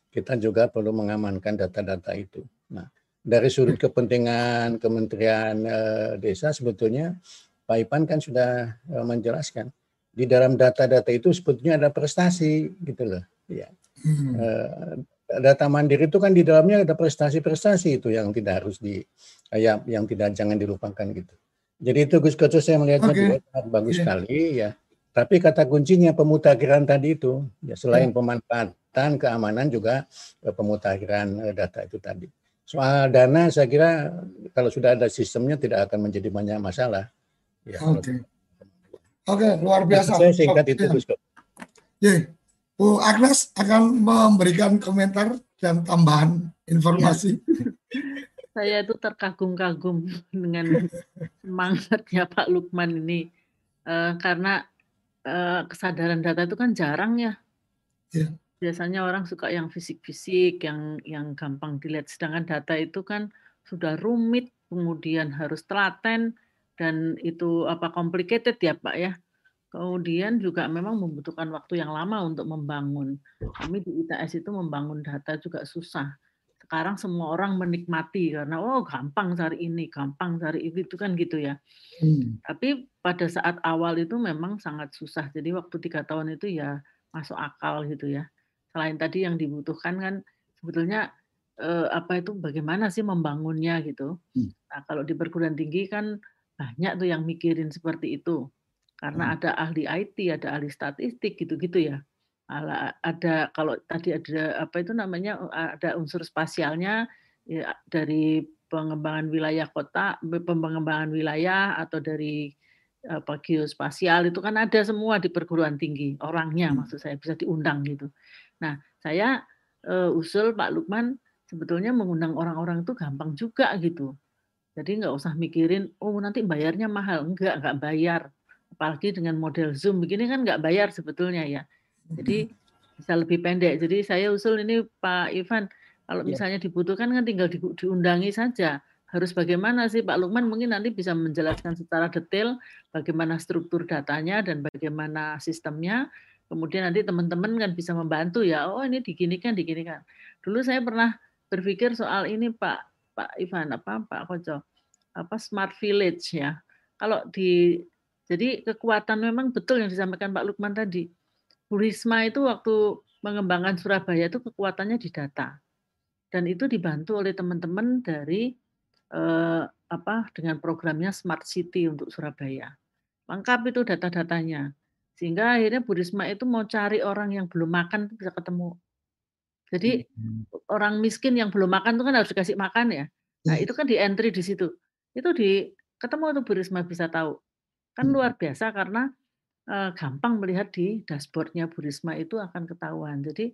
kita juga perlu mengamankan data-data itu. Nah, dari sudut kepentingan Kementerian eh, Desa sebetulnya Pak Ipan kan sudah eh, menjelaskan di dalam data-data itu sebetulnya ada prestasi gitu loh. Ya. Hmm. Eh, data mandiri itu kan di dalamnya ada prestasi-prestasi itu yang tidak harus di ya, yang tidak jangan dilupakan gitu. Jadi itu Gus Koco saya melihatnya okay. juga sangat bagus yeah. sekali ya. Tapi kata kuncinya pemutakhiran tadi itu ya selain yeah. pemanfaatan keamanan juga pemutakhiran data itu tadi. Soal dana saya kira kalau sudah ada sistemnya tidak akan menjadi banyak masalah. Ya, Oke. Okay. Oke, okay, luar biasa. Saya singkat itu Gus. Yeah. Bu Agnes akan memberikan komentar dan tambahan informasi. Ya. Saya itu terkagum-kagum dengan semangatnya Pak Lukman ini uh, karena uh, kesadaran data itu kan jarang ya. ya. Biasanya orang suka yang fisik-fisik, yang yang gampang dilihat. Sedangkan data itu kan sudah rumit, kemudian harus telaten dan itu apa complicated ya Pak ya. Kemudian juga memang membutuhkan waktu yang lama untuk membangun. Kami di ITS itu membangun data juga susah. Sekarang semua orang menikmati karena oh gampang cari ini, gampang cari itu, itu kan gitu ya. Hmm. Tapi pada saat awal itu memang sangat susah. Jadi waktu tiga tahun itu ya masuk akal gitu ya. Selain tadi yang dibutuhkan kan sebetulnya eh, apa itu bagaimana sih membangunnya gitu. Hmm. Nah kalau di perguruan tinggi kan banyak tuh yang mikirin seperti itu karena hmm. ada ahli IT, ada ahli statistik gitu-gitu ya. Ada kalau tadi ada apa itu namanya ada unsur spasialnya ya, dari pengembangan wilayah kota, pengembangan wilayah atau dari apa geospasial itu kan ada semua di perguruan tinggi orangnya hmm. maksud saya bisa diundang gitu. Nah saya uh, usul Pak Lukman sebetulnya mengundang orang-orang itu gampang juga gitu. Jadi nggak usah mikirin, oh nanti bayarnya mahal. Enggak, nggak bayar. Apalagi dengan model Zoom begini kan nggak bayar sebetulnya ya. Jadi bisa lebih pendek. Jadi saya usul ini Pak Ivan, kalau ya. misalnya dibutuhkan kan tinggal di, diundangi saja. Harus bagaimana sih Pak Lukman mungkin nanti bisa menjelaskan secara detail bagaimana struktur datanya dan bagaimana sistemnya. Kemudian nanti teman-teman kan bisa membantu ya. Oh ini diginikan, diginikan. Dulu saya pernah berpikir soal ini Pak Pak Ivan apa Pak Koco apa smart village ya. Kalau di jadi kekuatan memang betul yang disampaikan Pak Lukman tadi. Bu Risma itu waktu mengembangkan Surabaya itu kekuatannya di data. Dan itu dibantu oleh teman-teman dari eh, apa dengan programnya Smart City untuk Surabaya. Lengkap itu data-datanya. Sehingga akhirnya Bu Risma itu mau cari orang yang belum makan bisa ketemu. Jadi hmm. orang miskin yang belum makan itu kan harus dikasih makan ya. Nah, iya. itu kan di entry di situ. Itu di ketemu tuh Bu Risma bisa tahu. Kan hmm. luar biasa karena eh, gampang melihat di dashboardnya Bu Risma itu akan ketahuan. Jadi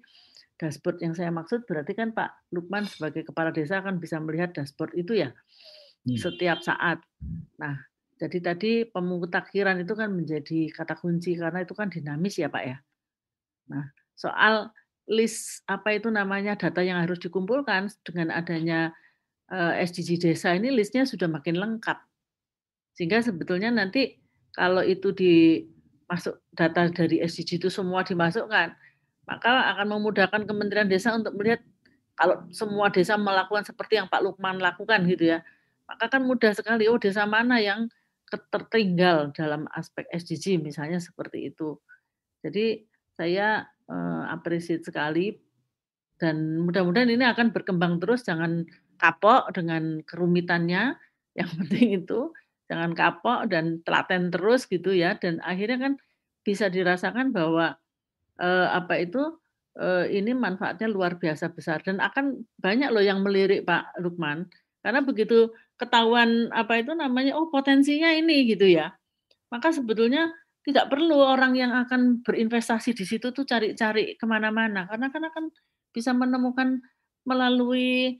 dashboard yang saya maksud berarti kan Pak Lukman sebagai kepala desa akan bisa melihat dashboard itu ya hmm. setiap saat. Nah, jadi tadi pemutakhiran itu kan menjadi kata kunci karena itu kan dinamis ya Pak ya. Nah, soal list apa itu namanya data yang harus dikumpulkan dengan adanya eh, SDG desa ini listnya sudah makin lengkap. Sehingga sebetulnya nanti kalau itu dimasuk data dari SDG itu semua dimasukkan, maka akan memudahkan Kementerian Desa untuk melihat kalau semua desa melakukan seperti yang Pak Lukman lakukan gitu ya, maka kan mudah sekali oh desa mana yang tertinggal dalam aspek SDG misalnya seperti itu. Jadi saya uh, appreciate sekali dan mudah-mudahan ini akan berkembang terus. Jangan kapok dengan kerumitannya yang penting itu. Jangan kapok dan telaten terus gitu ya. Dan akhirnya kan bisa dirasakan bahwa eh, apa itu eh, ini manfaatnya luar biasa besar. Dan akan banyak loh yang melirik Pak Lukman. Karena begitu ketahuan apa itu namanya oh potensinya ini gitu ya maka sebetulnya tidak perlu orang yang akan berinvestasi di situ tuh cari-cari ke mana-mana karena kan akan bisa menemukan melalui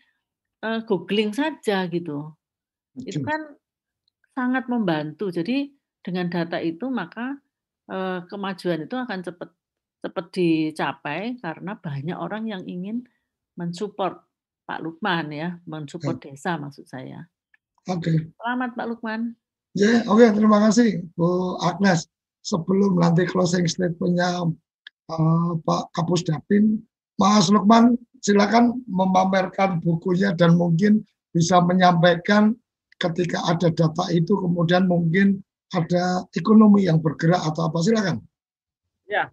uh, googling saja gitu. Itu kan sangat membantu. Jadi dengan data itu maka uh, kemajuan itu akan cepat cepat dicapai karena banyak orang yang ingin mensupport Pak Lukman ya, mensupport desa maksud saya. Oke. Okay. Selamat Pak Lukman. Ya, oke okay, terima kasih Bu Agnes sebelum nanti closing statementnya uh, Pak Kapus Dapin, Mas Lukman silakan memamerkan bukunya dan mungkin bisa menyampaikan ketika ada data itu kemudian mungkin ada ekonomi yang bergerak atau apa silakan. Ya,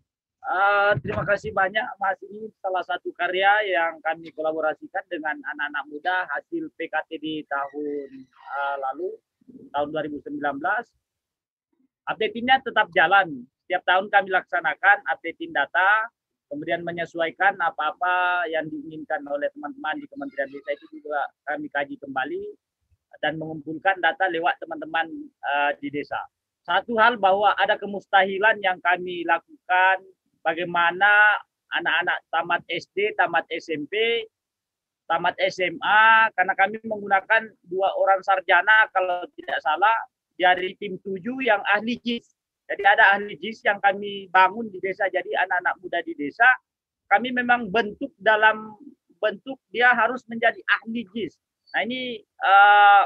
uh, terima kasih banyak Mas ini salah satu karya yang kami kolaborasikan dengan anak-anak muda hasil PKT di tahun uh, lalu tahun 2019 updatingnya tetap jalan. Setiap tahun kami laksanakan updating data, kemudian menyesuaikan apa-apa yang diinginkan oleh teman-teman di Kementerian Desa itu juga kami kaji kembali dan mengumpulkan data lewat teman-teman uh, di desa. Satu hal bahwa ada kemustahilan yang kami lakukan bagaimana anak-anak tamat SD, tamat SMP, tamat SMA karena kami menggunakan dua orang sarjana kalau tidak salah dari tim tujuh yang ahli JIS. Jadi ada ahli JIS yang kami bangun di desa. Jadi anak-anak muda di desa, kami memang bentuk dalam bentuk dia harus menjadi ahli JIS. Nah ini uh,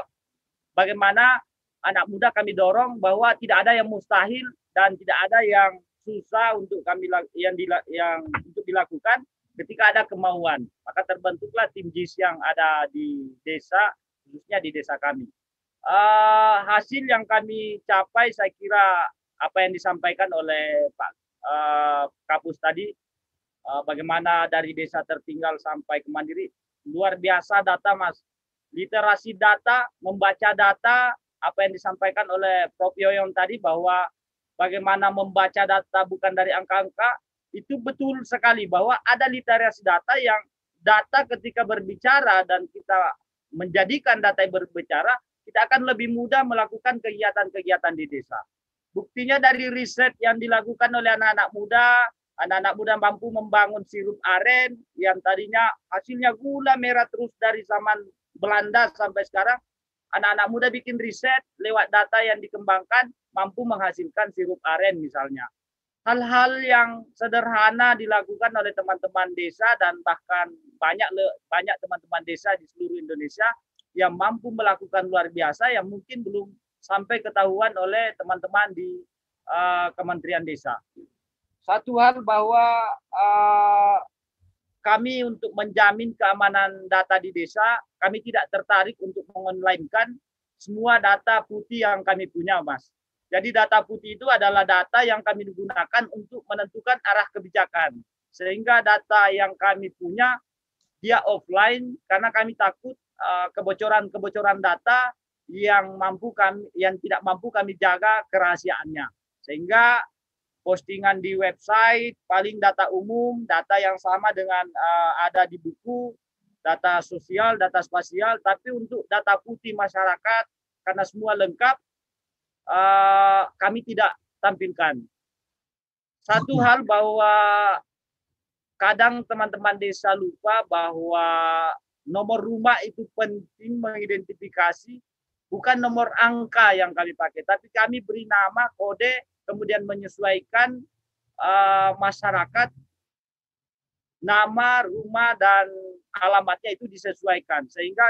bagaimana anak muda kami dorong bahwa tidak ada yang mustahil dan tidak ada yang susah untuk kami yang dila, yang untuk dilakukan ketika ada kemauan. Maka terbentuklah tim JIS yang ada di desa, khususnya di desa kami. Uh, hasil yang kami capai saya kira apa yang disampaikan oleh Pak uh, Kapus tadi uh, bagaimana dari desa tertinggal sampai ke mandiri luar biasa data Mas. Literasi data membaca data apa yang disampaikan oleh Prof. Yoyon tadi bahwa bagaimana membaca data bukan dari angka-angka itu betul sekali bahwa ada literasi data yang data ketika berbicara dan kita menjadikan data yang berbicara kita akan lebih mudah melakukan kegiatan-kegiatan di desa. Buktinya dari riset yang dilakukan oleh anak-anak muda, Anak-anak muda mampu membangun sirup aren yang tadinya hasilnya gula merah terus dari zaman Belanda sampai sekarang. Anak-anak muda bikin riset lewat data yang dikembangkan mampu menghasilkan sirup aren misalnya. Hal-hal yang sederhana dilakukan oleh teman-teman desa dan bahkan banyak banyak teman-teman desa di seluruh Indonesia yang mampu melakukan luar biasa yang mungkin belum sampai ketahuan oleh teman-teman di uh, Kementerian Desa. Satu hal bahwa uh, kami untuk menjamin keamanan data di desa, kami tidak tertarik untuk mengonlinekan semua data putih yang kami punya, Mas. Jadi data putih itu adalah data yang kami gunakan untuk menentukan arah kebijakan. Sehingga data yang kami punya dia offline karena kami takut uh, kebocoran-kebocoran uh, data yang mampu kami yang tidak mampu kami jaga kerahasiaannya. Sehingga postingan di website, paling data umum, data yang sama dengan uh, ada di buku, data sosial, data spasial, tapi untuk data putih masyarakat karena semua lengkap, uh, kami tidak tampilkan. Satu hal bahwa kadang teman-teman desa lupa bahwa nomor rumah itu penting mengidentifikasi bukan nomor angka yang kami pakai, tapi kami beri nama, kode, kemudian menyesuaikan uh, masyarakat nama, rumah dan alamatnya itu disesuaikan sehingga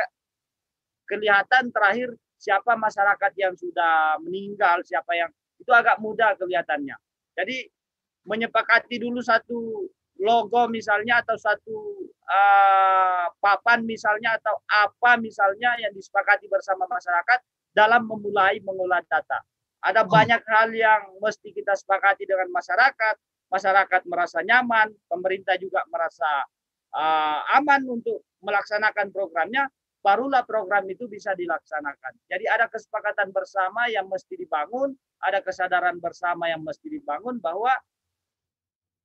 kelihatan terakhir siapa masyarakat yang sudah meninggal, siapa yang itu agak mudah kelihatannya. Jadi menyepakati dulu satu logo misalnya atau satu uh, papan misalnya atau apa misalnya yang disepakati bersama masyarakat dalam memulai mengolah data. Ada banyak hal yang mesti kita sepakati dengan masyarakat. Masyarakat merasa nyaman, pemerintah juga merasa uh, aman untuk melaksanakan programnya. Barulah program itu bisa dilaksanakan. Jadi ada kesepakatan bersama yang mesti dibangun, ada kesadaran bersama yang mesti dibangun bahwa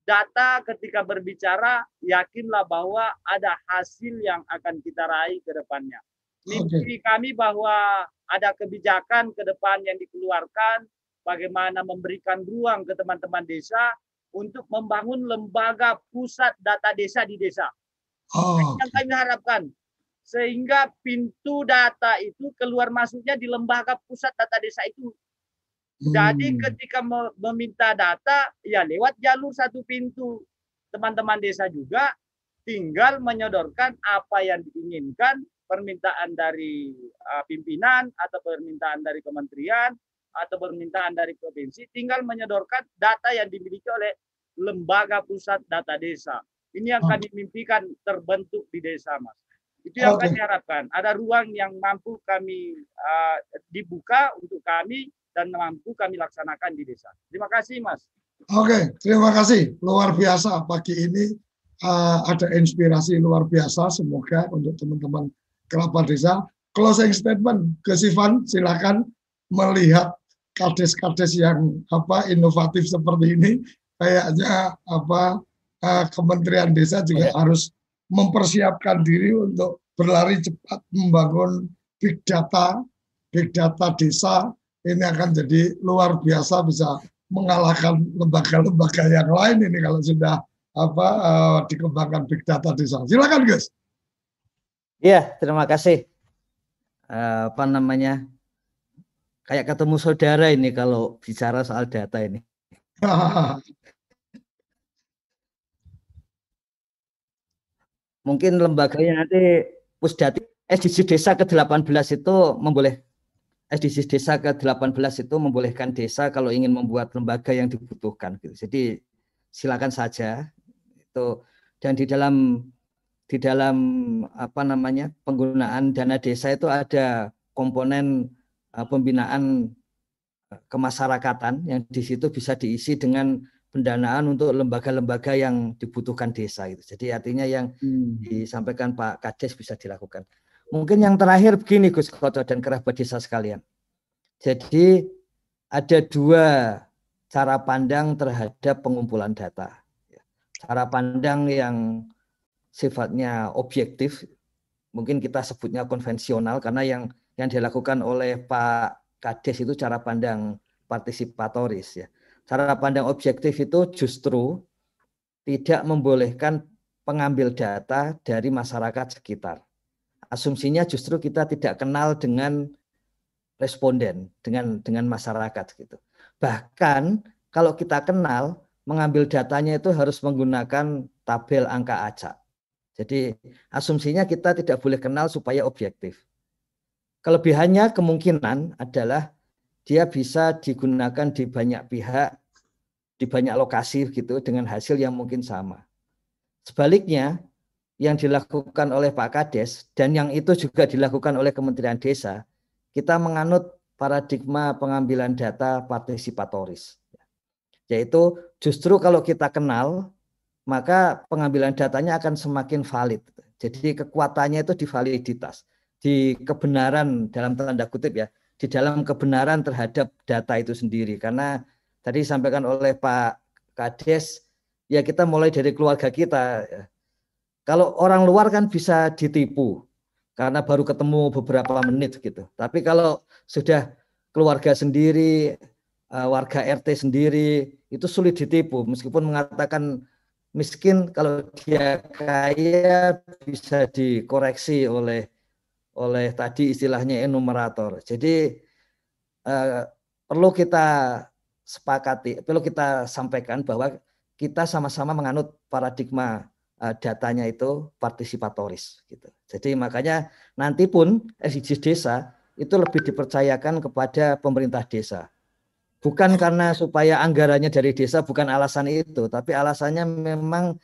data ketika berbicara yakinlah bahwa ada hasil yang akan kita raih ke depannya. Mimpi okay. kami bahwa ada kebijakan ke depan yang dikeluarkan, bagaimana memberikan ruang ke teman-teman desa untuk membangun lembaga pusat data desa di desa. Oh. Yang kami harapkan sehingga pintu data itu keluar masuknya di lembaga pusat data desa itu. Hmm. Jadi ketika meminta data ya lewat jalur satu pintu. Teman-teman desa juga tinggal menyodorkan apa yang diinginkan permintaan dari uh, pimpinan atau permintaan dari kementerian atau permintaan dari provinsi tinggal menyodorkan data yang dimiliki oleh lembaga pusat data desa. Ini yang kami mimpikan terbentuk di desa, Mas. Itu yang okay. kami harapkan. Ada ruang yang mampu kami uh, dibuka untuk kami dan mampu kami laksanakan di desa. Terima kasih, Mas. Oke, okay, terima kasih. Luar biasa pagi ini uh, ada inspirasi luar biasa. Semoga untuk teman-teman kerabat desa. Closing statement, Kesifan silakan melihat kades-kades yang apa inovatif seperti ini kayaknya apa uh, Kementerian Desa juga ya. harus mempersiapkan diri untuk berlari cepat membangun big data, big data desa ini akan jadi luar biasa bisa mengalahkan lembaga-lembaga yang lain ini kalau sudah apa uh, dikembangkan big data desa. Silakan guys. Iya, terima kasih. Uh, apa namanya? Kayak ketemu saudara ini kalau bicara soal data ini. Mungkin lembaganya nanti Pusdati SDG Desa ke-18 itu memboleh SDG Desa ke-18 itu membolehkan desa kalau ingin membuat lembaga yang dibutuhkan gitu. Jadi silakan saja itu dan di dalam di dalam apa namanya penggunaan dana desa itu ada komponen uh, pembinaan eh, kemasyarakatan yang di situ bisa diisi dengan pendanaan untuk lembaga-lembaga yang dibutuhkan desa itu. Jadi artinya yang hmm. disampaikan Pak Kades bisa dilakukan. Mungkin yang terakhir begini Gus Koto dan kerabat desa sekalian. Jadi ada dua cara pandang terhadap pengumpulan data. Cara pandang yang sifatnya objektif, mungkin kita sebutnya konvensional karena yang yang dilakukan oleh Pak Kades itu cara pandang partisipatoris ya. Cara pandang objektif itu justru tidak membolehkan pengambil data dari masyarakat sekitar. Asumsinya justru kita tidak kenal dengan responden, dengan dengan masyarakat gitu. Bahkan kalau kita kenal, mengambil datanya itu harus menggunakan tabel angka acak. Jadi asumsinya kita tidak boleh kenal supaya objektif. Kelebihannya kemungkinan adalah dia bisa digunakan di banyak pihak, di banyak lokasi gitu dengan hasil yang mungkin sama. Sebaliknya, yang dilakukan oleh Pak Kades dan yang itu juga dilakukan oleh Kementerian Desa, kita menganut paradigma pengambilan data partisipatoris. Yaitu justru kalau kita kenal, maka pengambilan datanya akan semakin valid. Jadi kekuatannya itu di validitas, di kebenaran dalam tanda kutip ya, di dalam kebenaran terhadap data itu sendiri. Karena tadi disampaikan oleh Pak Kades, ya kita mulai dari keluarga kita. Kalau orang luar kan bisa ditipu karena baru ketemu beberapa menit gitu. Tapi kalau sudah keluarga sendiri, eh, warga RT sendiri, itu sulit ditipu meskipun mengatakan miskin kalau dia kaya bisa dikoreksi oleh oleh tadi istilahnya enumerator. Jadi eh, perlu kita sepakati, perlu kita sampaikan bahwa kita sama-sama menganut paradigma eh, datanya itu partisipatoris gitu. Jadi makanya nanti pun SDGs desa itu lebih dipercayakan kepada pemerintah desa bukan karena supaya anggarannya dari desa bukan alasan itu tapi alasannya memang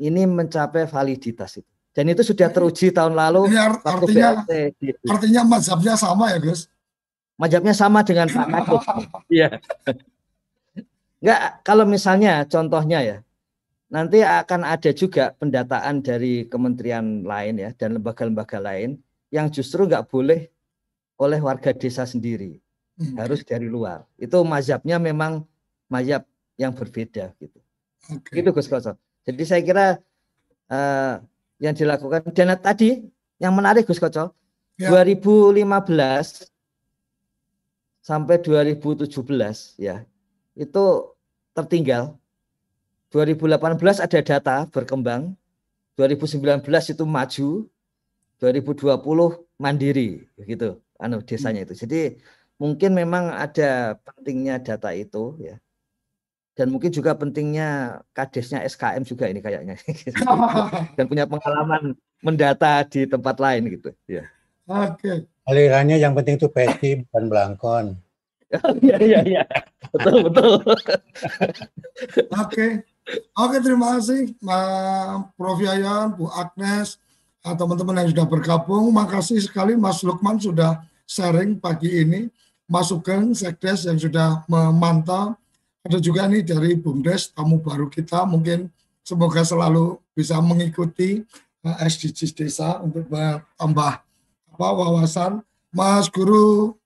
ini mencapai validitas itu. Dan itu sudah teruji tahun lalu ini art artinya BLT, artinya mazhabnya sama ya Gus? Mazhabnya sama dengan Pak Kadus iya. Enggak kalau misalnya contohnya ya nanti akan ada juga pendataan dari kementerian lain ya dan lembaga-lembaga lain yang justru nggak boleh oleh warga desa sendiri. Harus dari luar. Itu mazhabnya memang mazhab yang berbeda gitu. Okay. Itu Gus Koso. Jadi saya kira uh, yang dilakukan dan tadi yang menarik Gus Koco ya. 2015 sampai 2017 ya itu tertinggal 2018 ada data berkembang 2019 itu maju 2020 mandiri gitu anu desanya itu jadi mungkin memang ada pentingnya data itu ya. Dan mungkin juga pentingnya kadesnya SKM juga ini kayaknya. Dan punya pengalaman mendata di tempat lain gitu ya. Oke. Okay. alirannya yang penting itu peti bukan belangkon. Iya iya iya. Betul betul. Oke. Oke terima kasih Prof. Yayan Bu Agnes teman-teman yang sudah bergabung. Makasih sekali Mas Lukman sudah sharing pagi ini masukan sekdes yang sudah memantau. Ada juga nih dari BUMDes, tamu baru kita mungkin semoga selalu bisa mengikuti uh, eh, SDGs desa untuk bertambah apa wawasan. Mas Guru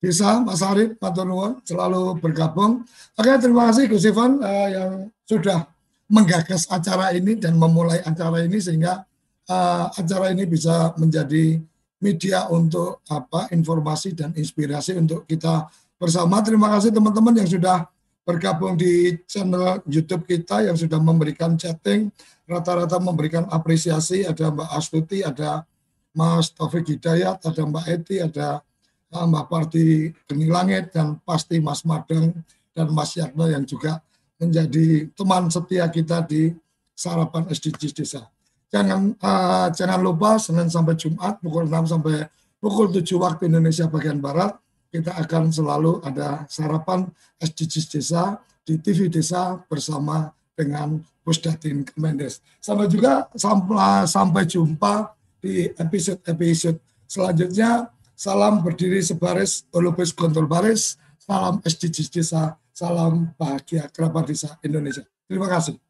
bisa Mas Arif, Matur selalu bergabung. Oke, terima kasih Gus Ivan uh, yang sudah menggagas acara ini dan memulai acara ini sehingga uh, acara ini bisa menjadi media untuk apa informasi dan inspirasi untuk kita bersama. Terima kasih teman-teman yang sudah bergabung di channel YouTube kita yang sudah memberikan chatting, rata-rata memberikan apresiasi. Ada Mbak Astuti, ada Mas Taufik Hidayat, ada Mbak Eti, ada ah, Mbak Parti Geni Langit, dan pasti Mas Madeng dan Mas Yakno yang juga menjadi teman setia kita di Sarapan SDGs Desa. Jangan uh, jangan lupa Senin sampai Jumat pukul 6 sampai pukul 7 waktu Indonesia bagian Barat kita akan selalu ada sarapan SDGs Desa di TV Desa bersama dengan Pusdatin Kemendes. Sampai juga sampai, sampai jumpa di episode-episode selanjutnya. Salam berdiri sebaris, olupis kontrol baris. Salam SDGs Desa, salam bahagia kerabat desa Indonesia. Terima kasih.